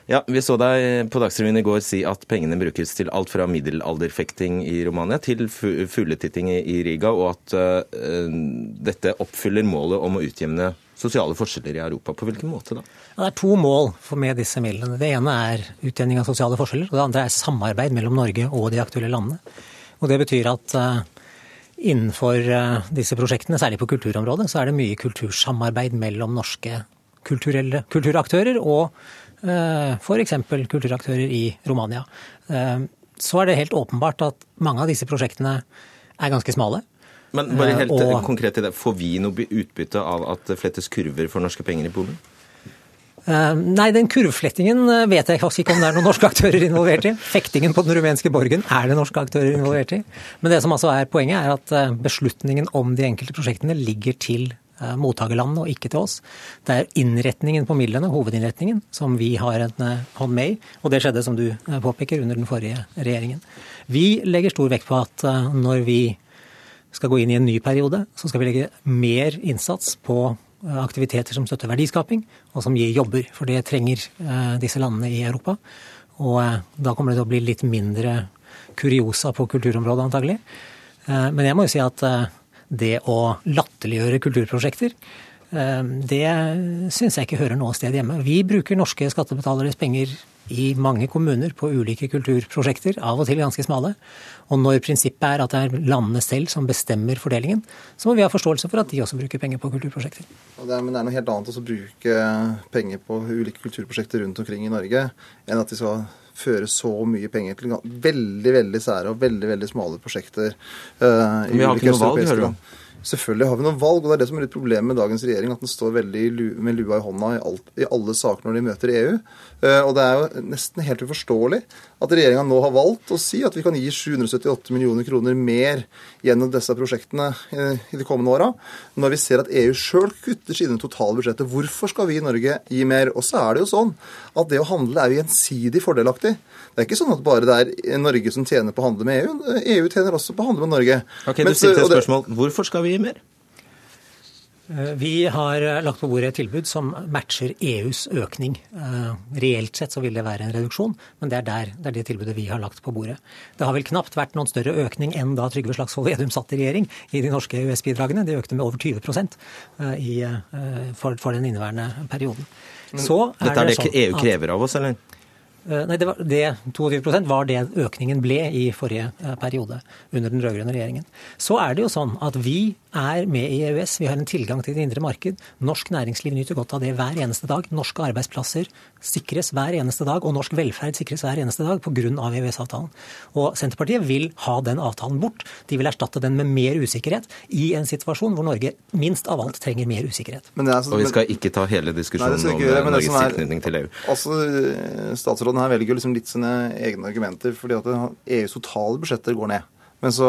Ja, Vi så deg på Dagsrevyen i går si at pengene brukes til alt fra middelalderfekting i Romania til fugletitting i Riga, og at uh, dette oppfyller målet om å utjevne sosiale forskjeller i Europa. På hvilken måte da? Ja, Det er to mål med disse midlene. Det ene er utjevning av sosiale forskjeller, og det andre er samarbeid mellom Norge og de aktuelle landene. Og Det betyr at uh, innenfor uh, disse prosjektene, særlig på kulturområdet, så er det mye kultursamarbeid mellom norske kulturaktører og f.eks. kulturaktører i Romania. Så er det helt åpenbart at mange av disse prosjektene er ganske smale. Men bare helt og, konkret til det, Får vi noe utbytte av at det flettes kurver for norske penger i Polen? Nei, den kurvflettingen eh, vet jeg faktisk ikke om det er noen norske aktører involvert i. Fektingen på den rumenske borgen er det norske aktører involvert i. Men det som altså er poenget, er at eh, beslutningen om de enkelte prosjektene ligger til mottakerlandene og ikke til oss. Det er innretningen på midlene, hovedinnretningen, som vi har en uh, hånd med i. Og det skjedde, som du påpeker, under den forrige regjeringen. Vi legger stor vekt på at når vi skal gå inn i en ny periode, så skal vi legge mer innsats på eh, aktiviteter som støtter verdiskaping, og som gir jobber. For det trenger eh, disse landene i Europa. Og eh, da kommer det til å bli litt mindre kuriosa på kulturområdet, antagelig. Men jeg må jo si at det å latterliggjøre kulturprosjekter, det syns jeg ikke hører noe sted hjemme. Vi bruker norske skattebetaleres penger i mange kommuner på ulike kulturprosjekter, av og til ganske smale. Og når prinsippet er at det er landene selv som bestemmer fordelingen, så må vi ha forståelse for at de også bruker penger på kulturprosjekter. Det er, men det er noe helt annet å bruke penger på ulike kulturprosjekter rundt omkring i Norge, enn at de skal føre så mye penger til veldig veldig sære og veldig veldig smale prosjekter. Uh, i vi har ikke noe valg, hører du. Selvfølgelig har vi noen valg, og det er det som er litt problemet med dagens regjering. At den står veldig med lua i hånda i, alt, i alle saker når de møter EU. Eh, og det er jo nesten helt uforståelig at regjeringa nå har valgt å si at vi kan gi 778 millioner kroner mer gjennom disse prosjektene eh, i de kommende åra, når vi ser at EU sjøl kutter sine totale budsjetter. Hvorfor skal vi i Norge gi mer? Og så er det jo sånn at det å handle er jo gjensidig fordelaktig. Det er ikke sånn at bare det er Norge som tjener på å handle med EU. EU tjener også på å handle med Norge. Ok, du stilte et spørsmål. Hvorfor skal vi gi mer? Eh, vi har eh, lagt på bordet et tilbud som matcher EUs økning. Eh, reelt sett så vil det være en reduksjon, men det er, der, det er det tilbudet vi har lagt på bordet. Det har vel knapt vært noen større økning enn da Trygve Slagsvold Vedum satt i regjering i de norske EØS-bidragene. De økte med over 20% i, for, for den inneværende perioden. Så er Dette er det, det sånn EU krever av oss, eller? Eh, nei, det, var, det 22 var det økningen ble i forrige eh, periode under den rød-grønne regjeringen. Så er det jo sånn at vi er med i EØS, vi har en tilgang til det indre marked. Norsk næringsliv nyter godt av det hver eneste dag. Norske arbeidsplasser sikres hver eneste dag, og norsk velferd sikres hver eneste dag pga. EØS-avtalen. Og Senterpartiet vil ha den avtalen bort. De vil erstatte den med mer usikkerhet i en situasjon hvor Norge minst av alt trenger mer usikkerhet. Altså, og vi skal ikke ta hele diskusjonen nei, ikke, om Norges tilknytning til EU. Altså, statsråden statsråden her velger liksom litt sine egne argumenter. fordi at EUs totale budsjetter går ned. Men så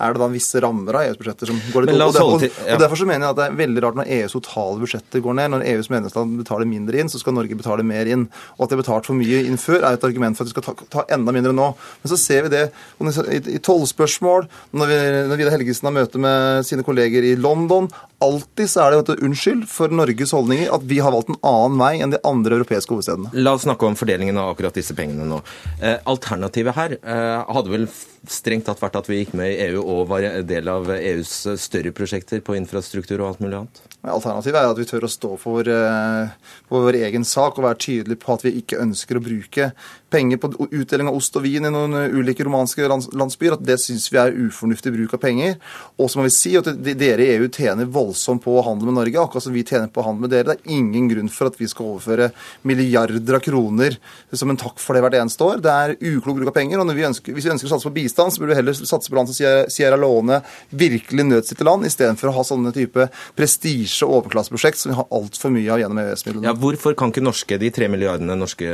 er det da visse rammer av EUs budsjetter som går litt opp. Og, derfor- og derfor så mener jeg at det er veldig rart når EUs totale budsjetter går ned. Når EUs medlemsland betaler mindre inn, så skal Norge betale mer inn. Og at de har betalt for mye inn før, er et argument for at de skal ta, ta enda mindre nå. Men så ser vi det i, i tollspørsmål, når, vi, når Vidar Helgesen har møte med sine kolleger i London. Alltid så er det vet du, unnskyld for Norges holdninger at vi har valgt en annen vei enn de andre europeiske hovedstedene. La oss snakke om fordelingen av akkurat disse pengene nå. Eh, alternativet her eh, hadde vel strengt tatt vært at vi gikk med i EU og var del av EUs større prosjekter på infrastruktur og alt mulig annet? Alternativet er at vi tør å stå for, eh, for vår egen sak og være tydelige på at vi ikke ønsker å bruke penger på utdeling av ost og vin i noen eh, ulike romanske landsbyer. At det syns vi er ufornuftig bruk av penger. Og så må vi si at dere i EU tjener voldsomt på å handle med Norge, akkurat som vi tjener på å handle med dere. Det er ingen grunn for at vi skal overføre milliarder av kroner som en takk for det hvert eneste år. Det er uklok bruk av penger. og vi ønsker, Hvis vi ønsker å satse på bistand, så burde vi heller satse på land som Sierra- Leone, virkelig nødstilte land, istedenfor å ha sånne type prestisje- og overklasseprosjekt som vi har altfor mye av gjennom EØS-midlene. Ja, hvorfor kan ikke norske, de tre milliardene norske,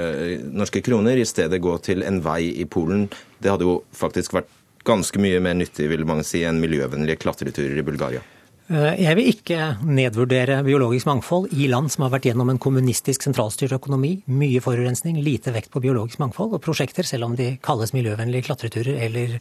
norske kroner i stedet gå til en vei i Polen? Det hadde jo faktisk vært ganske mye mer nyttig, vil mange si, enn miljøvennlige klatreturer i Bulgaria. Eh, Jeg vil ikke nedvurdere biologisk mangfold i land som har vært gjennom en kommunistisk sentralstyrt økonomi, mye forurensning, lite vekt på biologisk mangfold, og prosjekter, selv om de kalles miljøvennlige klatreturer eller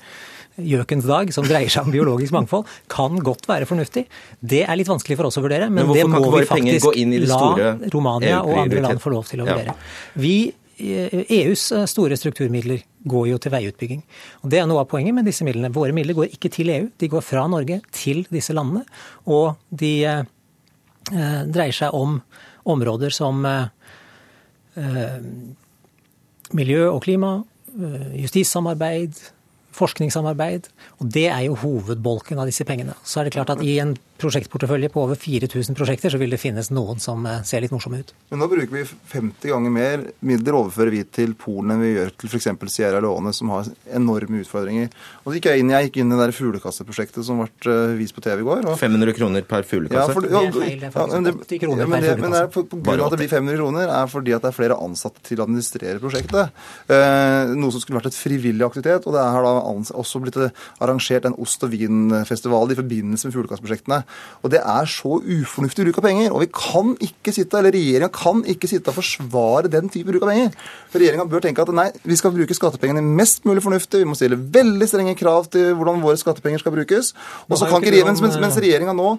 Gjøkens dag, som dreier seg om biologisk mangfold, kan godt være fornuftig. Det er litt vanskelig for oss å vurdere, men, Men det må vi faktisk la Romania og andre land få lov til å Ja. vurdere. Vi eh, EUs store strukturmidler går jo til veiutbygging. Og Det er noe av poenget med disse midlene. Våre midler går ikke til EU, de går fra Norge til disse landene. Og de eh, eh, dreier seg om områder som eh, eh, miljø og klima, eh, justissamarbeid, forskningssamarbeid. Og det er jo hovedbolken av disse pengene. Så er det klart at i en prosjektportefølje på over 4000 prosjekter, så vil det finnes noen som eh, ser litt morsomme ut. Men nå bruker vi 50 ganger mer midler overfører vi til Polen enn vi gjør til f.eks. Sierra Leone, som har enorme utfordringer. Og så gikk jeg inn, jeg gikk inn i det der fuglekasseprosjektet som ble eh, vist på TV i går. Og, 500 kroner per fuglekasse? ja, for, Det er feil, det er faktisk men 80 kroner ja, men per det, men det er på, på grunn av at det blir 500 kroner, er fordi at det er flere ansatte til å administrere prosjektet. Eh, noe som skulle vært et frivillig aktivitet. Og det har da også blitt arrangert en ost- og vinfestival i forbindelse med fuglekasseprosjektene. Og det er så ufornuftig bruk av penger. Og vi kan ikke sitte, eller regjeringa kan ikke sitte og forsvare den type bruk av penger. For Regjeringa bør tenke at nei, vi skal bruke skattepengene mest mulig fornuftig. Vi må stille veldig strenge krav til hvordan våre skattepenger skal brukes. Og så kan ikke regjeringen, mens, mens eh, regjeringa nå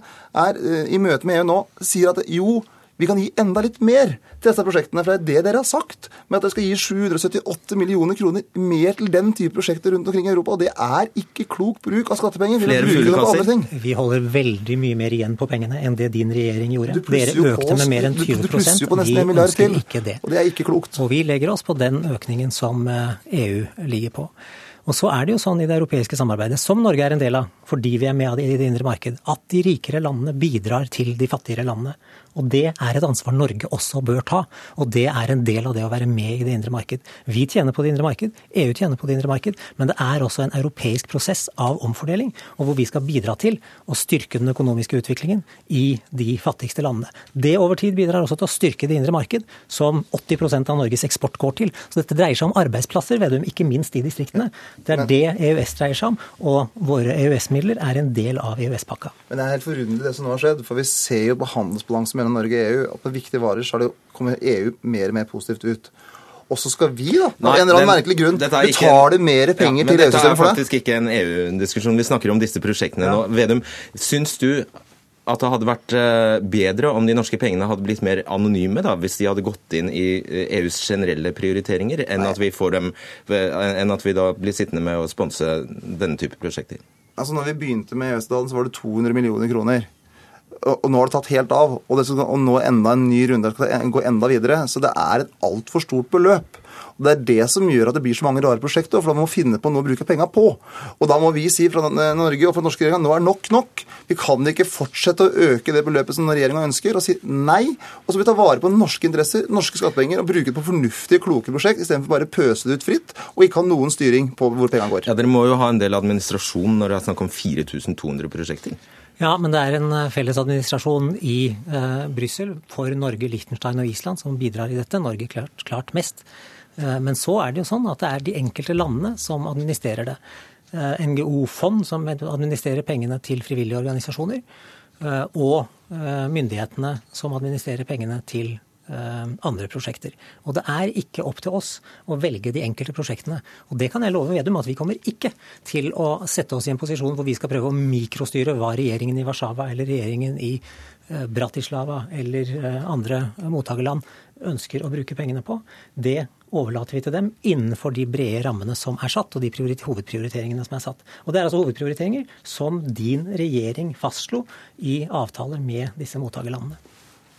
er eh, i møte med EU nå, sier at jo, vi kan gi enda litt mer til disse prosjektene. For det er det dere har sagt, med at dere skal gi 778 millioner kroner mer til den type prosjekter rundt omkring i Europa. Og det er ikke klok bruk av skattepenger. Vi Flere bruke. Vi holder veldig mye mer igjen på pengene enn det din regjering gjorde. Du Dere økte oss- med mer enn 20 Du plusser jo på nesten en milliard til. ikke det. Og det er ikke klokt. Og vi legger oss på den økningen som eh, EU ligger på. Og så er det jo sånn i det europeiske samarbeidet, som Norge er en del av, fordi vi er med i det indre marked, at de rikere landene bidrar til de fattigere landene. Og det er et ansvar Norge også bør ta. Og det er en del av det å være med i det indre marked. Vi tjener på det indre marked, EU tjener på det indre marked, men det er også en europeisk prosess av omfordeling, og hvor vi skal bidra til å styrke den økonomiske utviklingen i de fattigste landene. Det over tid bidrar også til å styrke det indre marked, som 80% av Norges eksport går til. Så dette dreier seg om arbeidsplasser, Vedum, ikke minst i distriktene. Det er det EØS dreier seg om, og våre EØS-midler er en del av EØS-pakka. Men det er helt forunderlig det som nå har skjedd. For vi ser jo på handelsbalansen mellom Norge og EU at på viktige varer så kommet EU mer og mer positivt ut. Og så skal vi, da, av en eller annen merkelig grunn, betale mer penger Ja, til EU-systemet for det. Dette er faktisk ikke en EU-diskusjon. Vi snakker om disse prosjektene nå. Vedum, syns du at det hadde vært eh, bedre om de norske pengene hadde blitt mer anonyme, da, hvis de hadde gått inn i eh, EUs generelle prioriteringer, enn at vi, får dem, eh, enn at vi da blir sittende med å sponse denne type prosjekter? Altså, når vi begynte med EØS-dalen, så var det 200 millioner kroner. Og, nå har det tatt helt av. Og, skal, og nå enda en ny runde skal gå enda videre. Så det er et altfor stort beløp. Og Det er det som gjør at det blir så mange rare prosjekter, for da må man finne på noe å bruke penga på. Og da må vi si fra Norge og fra norske regjeringa nå er nok nok. Vi kan ikke fortsette å øke det beløpet som regjeringa ønsker, og si nei. Og så må vi ta vare på norske interesser, norske skattepenger, og bruke det på fornuftige, kloke prosjekt, istedenfor bare pøse det ut fritt og ikke ha noen styring på hvor penga går. Ja, Dere må jo ha en del administrasjon når det er snakk om 4200 prosjekter. Ja, men det er en eh, felles administrasjon i eh, Brussel for Norge, Liechtenstein og Island som bidrar i dette. Norge klart, klart mest. Eh, men så er det jo sånn at det er de enkelte landene som administrerer det. NGO-fond som administrerer pengene til frivillige organisasjoner, og myndighetene som administrerer pengene til andre prosjekter. Og det er ikke opp til oss å velge de enkelte prosjektene. Og det kan jeg love Vedum at vi kommer ikke til å sette oss i en posisjon hvor vi skal prøve å mikrostyre hva regjeringen i Warszawa eller regjeringen i Bratislava eller andre mottakerland ønsker å bruke pengene på. Det overlater vi til dem innenfor de brede rammene som er satt, og de hovedprioriteringene som er satt. Og det er altså hovedprioriteringer som din regjering fastslo i avtaler med disse mottakerlandene.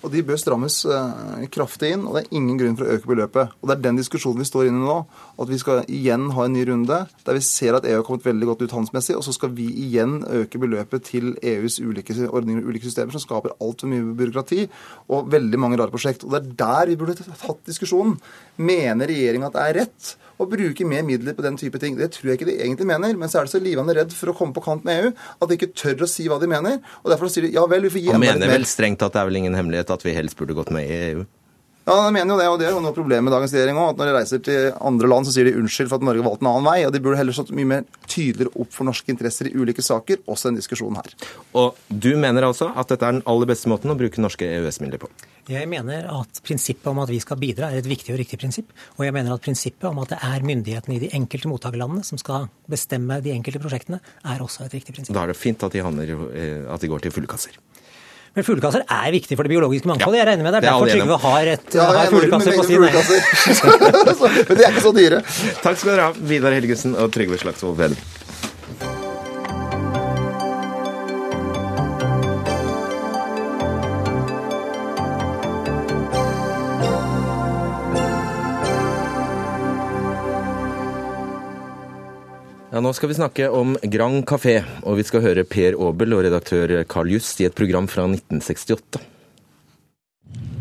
Og de bør strammes uh, kraftig inn, og det er ingen grunn for å øke beløpet. Og Det er den diskusjonen vi står inne i nå. At vi skal igjen ha en ny runde der vi ser at EU har kommet veldig godt ut handelsmessig, og så skal vi igjen øke beløpet til EUs ulike ordninger og ulike systemer, som skaper altfor mye byråkrati og veldig mange rare prosjekt. Og Det er der vi burde tatt diskusjonen. Mener regjeringa at det er rett å bruke mer midler på den type ting. Det tror jeg ikke de egentlig mener. Men så er de så livende redd for å komme på kant med EU at de ikke tør å si hva de mener. Og derfor sier de ja vel, vi får gi. Han mener vel strengt at det er vel ingen hemmelighet at vi helst burde gått med i EU? Ja, de mener jo det, og det er jo noe problem med dagens regjering òg. At når de reiser til andre land, så sier de unnskyld for at Norge valgte en annen vei. Og de burde heller stått mye mer tydeligere opp for norske interesser i ulike saker, også den diskusjonen her. Og du mener altså at dette er den aller beste måten å bruke norske EØS-midler på? Jeg mener at prinsippet om at vi skal bidra er et viktig og riktig prinsipp. Og jeg mener at prinsippet om at det er myndighetene i de enkelte mottakerlandene som skal bestemme de enkelte prosjektene, er også et riktig prinsipp. Da er det fint at de, handler, eh, at de går til fuglekasser. Men fuglekasser er viktig for det biologiske mangfoldet. Jeg regner med det er derfor Trygve har, et, ja, har fuglekasser på sin Men de er ikke så dyre. Takk skal dere ha, Vidar Helgesen og Trygve Slagsvold Vedum. Ja, Nå skal vi snakke om Grand Café, og vi skal høre Per Aabel og redaktør Carl Just i et program fra 1968.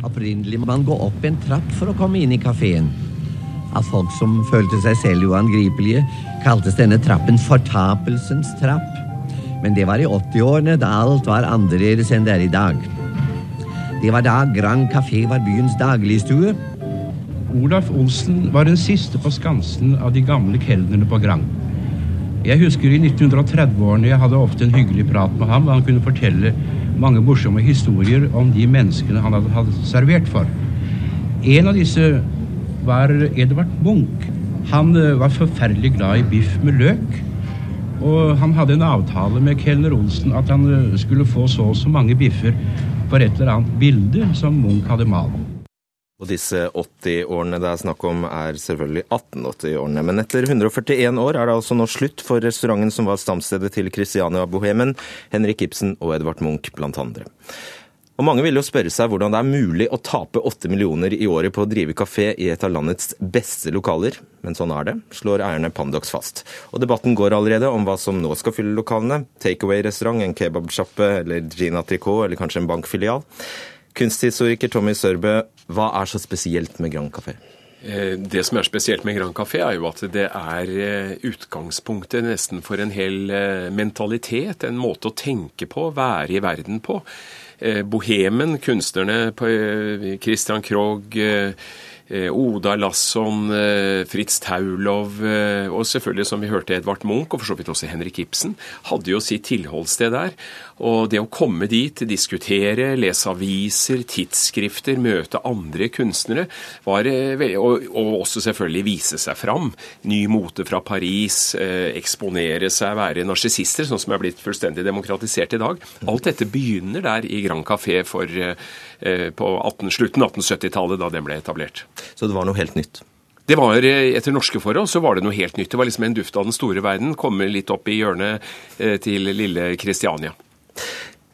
Opprinnelig må man gå opp en trapp for å komme inn i kafeen. Av folk som følte seg selv uangripelige, kaltes denne trappen Fortapelsens trapp. Men det var i 80-årene, da alt var annerledes enn det er i dag. Det var da Grand Café var byens dagligstue. Olaf Olsen var den siste på skansen av de gamle kelnerne på Grand. Jeg husker i 1930-årene jeg hadde ofte en hyggelig prat med ham, og han kunne fortelle mange morsomme historier om de menneskene han hadde, hadde servert for. En av disse var Edvard Munch. Han eh, var forferdelig glad i biff med løk. Og han hadde en avtale med kelner Olsen at han eh, skulle få så og så mange biffer for et eller annet bilde som Munch hadde malt. Og disse 80-årene det er snakk om, er selvfølgelig 1880-årene. Men etter 141 år er det altså nå slutt for restauranten som var stamstedet til Christiania-bohemen, Henrik Ibsen og Edvard Munch blant andre. Og Mange vil jo spørre seg hvordan det er mulig å tape 8 millioner i året på å drive kafé i et av landets beste lokaler, men sånn er det, slår eierne Pandox fast. Og Debatten går allerede om hva som nå skal fylle lokalene. Takeaway-restaurant, en kebabsjappe eller Gina Tricot eller kanskje en bankfilial. Kunsthistoriker Tommy Sørbø, hva er så spesielt med Grand Café? Eh, det som er spesielt med Grand Café, er jo at det er eh, utgangspunktet nesten for en hel eh, mentalitet. En måte å tenke på, være i verden på. Bohemen, kunstnerne på Christian Krogh Oda Lasson, Fritz Taulov og selvfølgelig, som vi hørte, Edvard Munch, og for så vidt også Henrik Ibsen, hadde jo sitt tilholdssted der. Og det å komme dit, diskutere, lese aviser, tidsskrifter, møte andre kunstnere, var, og, og også selvfølgelig vise seg fram. Ny mote fra Paris, eksponere seg, være narsissister, sånn som er blitt fullstendig demokratisert i dag. Alt dette begynner der i Grand Café for, på 18, slutten av 1870-tallet, da den ble etablert. Så det var noe helt nytt? Det var, eh, Etter norske forhold så var det noe helt nytt. Det var liksom en duft av den store verden. Komme litt opp i hjørnet eh, til lille Kristiania.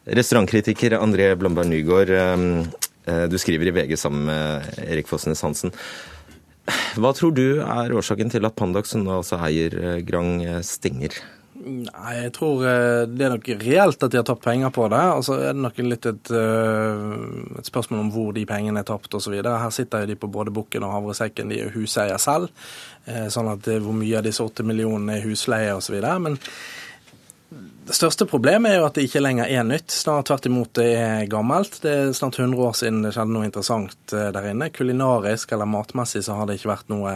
Restaurantkritiker André Blomberg Nygaard, eh, du skriver i VG sammen med Erik Fossnes Hansen. Hva tror du er årsaken til at Pandax, som nå altså eier Grang, stenger? Nei, jeg tror eh, det er nok reelt at de har tapt penger på det. Og så er det nok litt et, eh, et spørsmål om hvor de pengene er tapt osv. Her sitter de på både bukken og havresekken, de er huseier selv. Eh, sånn at hvor mye av disse åtte millionene er husleie osv. Men det største problemet er jo at det ikke lenger er nytt. Snart tvert imot det er gammelt. Det er snart 100 år siden det skjedde noe interessant der inne. Kulinarisk eller matmessig så har det ikke vært noe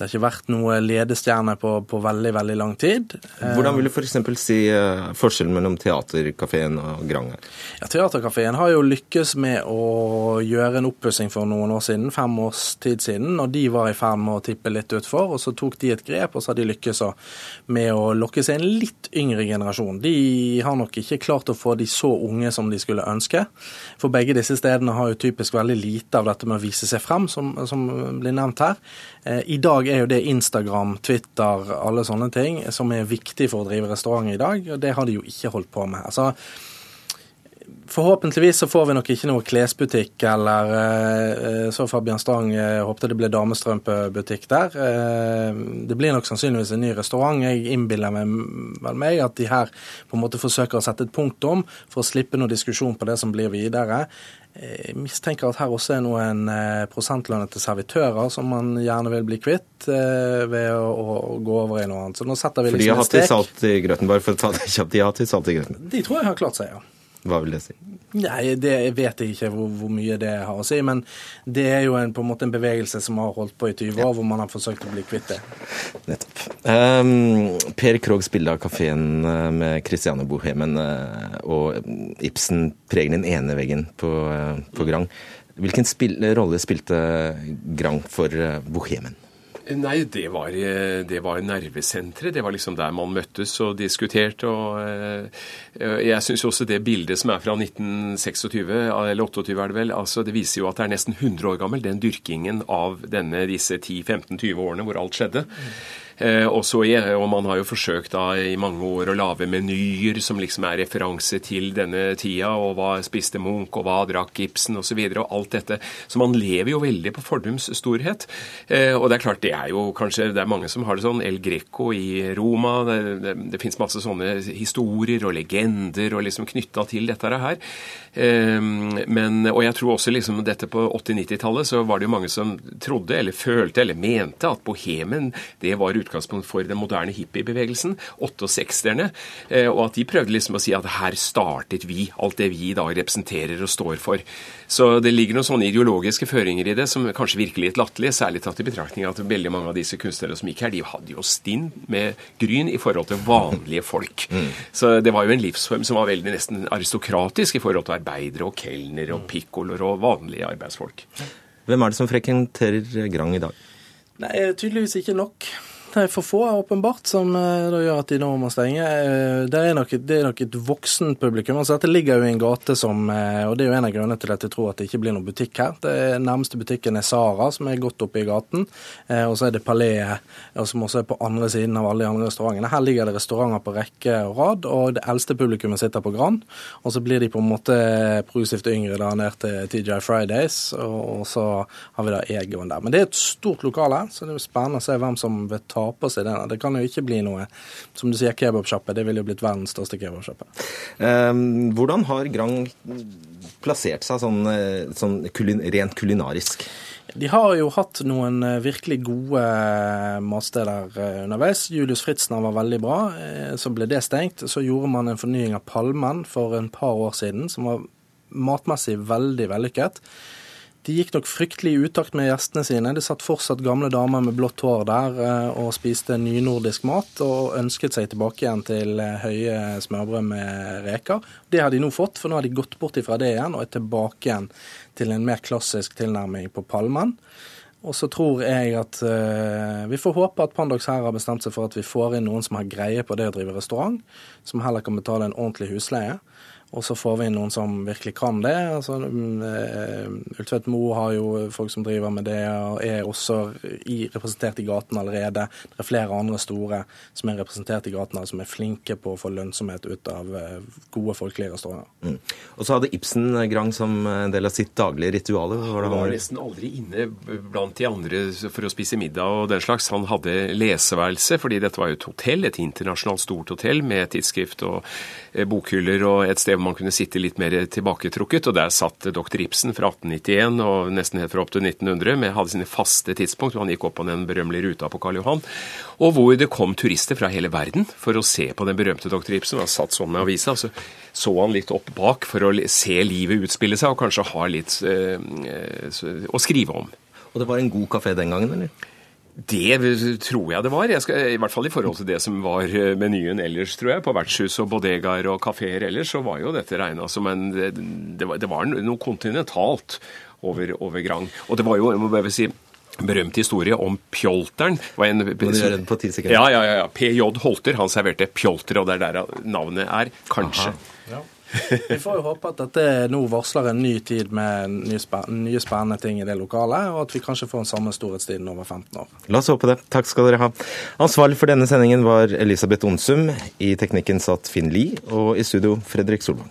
Det har ikke vært noe ledestjerne på, på veldig veldig lang tid. Hvordan vil du f.eks. si uh, forskjellen mellom Theatercaféen og grange? her? Ja, Theatercaféen har jo lykkes med å gjøre en oppussing for noen år siden, fem års tid siden, og de var i ferd med å tippe litt utfor. og Så tok de et grep, og så har de lykkes med å lokke seg en litt yngre generasjon. De har nok ikke klart å få de så unge som de skulle ønske. For begge disse stedene har jo typisk veldig lite av dette med å vise seg frem, som, som blir nevnt her. Eh, I dag er jo det Instagram, Twitter, alle sånne ting som er viktig for å drive restaurant i dag, og det har de jo ikke holdt på med. Altså, Forhåpentligvis så får vi nok ikke noe klesbutikk eller eh, så Fabian Stang eh, håpte det ble damestrømpebutikk der. Det blir nok sannsynligvis en ny restaurant. Jeg innbiller meg, meg at de her på en måte forsøker å sette et punktum for å slippe noe diskusjon på det som blir videre. Jeg mistenker at her også er noen eh, prosentlønnede servitører som man gjerne vil bli kvitt eh, ved å, gå over i noe annet. Så nå setter vi liksom For de har hatt litt salt i grøten, bare for å ta det kjapt. De har hatt litt salt i grøten. De tror jeg har klart seg, ja. Hva vil det si? Nei, det vet jeg ikke hvor, hvor, mye det har å si. Men det er jo en, på en måte en bevegelse som har holdt på i 20 år, hvor man har forsøkt å bli kvitt det. Nettopp. Um, per Krogs bilde av kafeen eh, med Christiane Bohemen uh, og Ibsen preger den ene veggen på, uh, på Grang. Hvilken spil rolle spilte Grang for Bohemen? Nei, det var, det var nervesenteret. Det var liksom der man møttes og diskuterte. og Jeg syns også det bildet som er fra 1926, eller 28 er det vel, altså det viser jo at det er nesten 100 år gammel, den dyrkingen av denne, disse 10-15-20 årene hvor alt skjedde. Eh, også, og man har jo forsøkt da i mange år å lage menyer som liksom er referanse til denne tida, og hva spiste Munch, og hva drakk Ibsen, osv., og, så videre, og alt dette. Så man lever jo veldig på fordums storhet. Eh, og det er klart, det er jo kanskje Det er mange som har det sånn. El Greco i Roma. Det, det, det fins masse sånne historier og legender og liksom knytta til dette her. Eh, men, og jeg tror også liksom dette på 80-90-tallet så var det jo mange som trodde, eller følte, eller mente at bohemen det var utgangspunktet utgangspunkt for den moderne hippiebevegelsen, 68-erne, eh, og at de prøvde liksom å si at her startet vi, alt det vi i dag representerer og står for. Så det ligger noen sånne ideologiske føringer i det som kanskje virker litt latterlige, særlig tatt i betraktning at veldig mange av disse kunstnerne som gikk her, de hadde jo stinn med gryn i forhold til vanlige folk. Mm. Så det var jo en livsform som var veldig nesten aristokratisk i forhold til arbeidere og kelnere og pikkoloer og vanlige arbeidsfolk. Hvem er det som frekventerer Grang i dag? Nei, tydeligvis ikke nok. Er for få, åpenbart, som eh, da gjør at de nå må stenge. Eh, det er nok, det er nok et voksen publikum. altså Dette ligger jo i en gate som eh, Og det er jo en av grunnene til at jeg tror at det ikke blir noen butikk her. Det Nærmeste butikken er Sara, som er godt oppe i gaten. Og så er det Paleet, som også er på andre siden av alle de andre restaurantene. Her ligger det restauranter på rekke og rad, og det eldste publikummet sitter på Grand. Og så blir de på en måte progressivt yngre da ned til TJ Fridays, og så har vi da Egon der. Men det er et stort lokale, så det er spennende å se hvem som vil ta ta på seg det. Det kan jo ikke bli noe som du sier, kebabsjappe. Det ville jo blitt verdens største kebabsjappe. Um, hvordan har Grang plassert seg sånn, eh, sånn kulin rent kulinarisk? De har jo hatt noen eh, virkelig gode eh, matsteder underveis. Julius Fritzner var veldig bra. Så ble det stengt. Så gjorde man en fornying av Palmen for en par år siden, som var matmessig veldig vellykket. De gikk nok fryktelig i utakt med gjestene sine. Det satt fortsatt gamle damer med blått hår der eh, og spiste nynordisk mat, og ønsket seg tilbake igjen til eh, høye smørbrød med reker. Det har de nå fått, for nå har de gått bort ifra det igjen og er tilbake igjen til en mer klassisk tilnærming på Palmen. Og så tror jeg at uh, vi får håpe at Pandox her har bestemt seg for at vi får inn noen som har greie på det å drive restaurant, som heller kan betale en ordentlig husleie. Og så får vi inn noen som virkelig kan det. Altså, uh, Ultvedt Moe har jo folk som driver med det, og er også i, representert i gaten allerede. Det er flere andre store som er representert i gaten, som er flinke på å få lønnsomhet ut av uh, gode folkelige restauranter. Mm. Og så hadde Ibsen Grang som en del av sitt daglige ritual. Han var nesten aldri inne blant de andre for å spise middag og den slags. Han hadde leseværelse, fordi dette var jo et hotell, et internasjonalt stort hotell med tidsskrift og bokhyller og et sted man kunne sitte litt mer tilbaketrukket. Og der satt doktor Ibsen fra 1891 og nesten helt fra opp til 1900 med hadde sine faste tidspunkt. hvor Han gikk opp på den berømmelige ruta på Karl Johan. Og hvor det kom turister fra hele verden for å se på den berømte doktor Ibsen. Han satt sånn med avisa, så så han litt opp bak for å se livet utspille seg, og kanskje ha litt øh, å skrive om. Og det var en god kafé den gangen, eller? Det tror jeg det var. Jeg skal, I hvert fall i forhold til det som var eh, menyen ellers, tror jeg. På vertshus og bodegaer og kafeer ellers, så var jo dette regna som en det, det, var, det var noe kontinentalt over, over Grang. Og det var jo, jeg må bare si berømt historie om Pjolteren. Var En, ja, ja, ja, PJ Holter. Han serverte Pjolter, og det er der navnet er. Kanskje. Ja. Vi får jo håpe at dette nå varsler en ny tid med nye, spennende ting i det lokale, og at vi kanskje får en samme storhetstid over 15 år. La oss håpe det. Takk skal dere ha. Ansvarlig for denne sendingen var Elisabeth Onsum. I teknikken satt Finn Lie, og i studio Fredrik Solvang.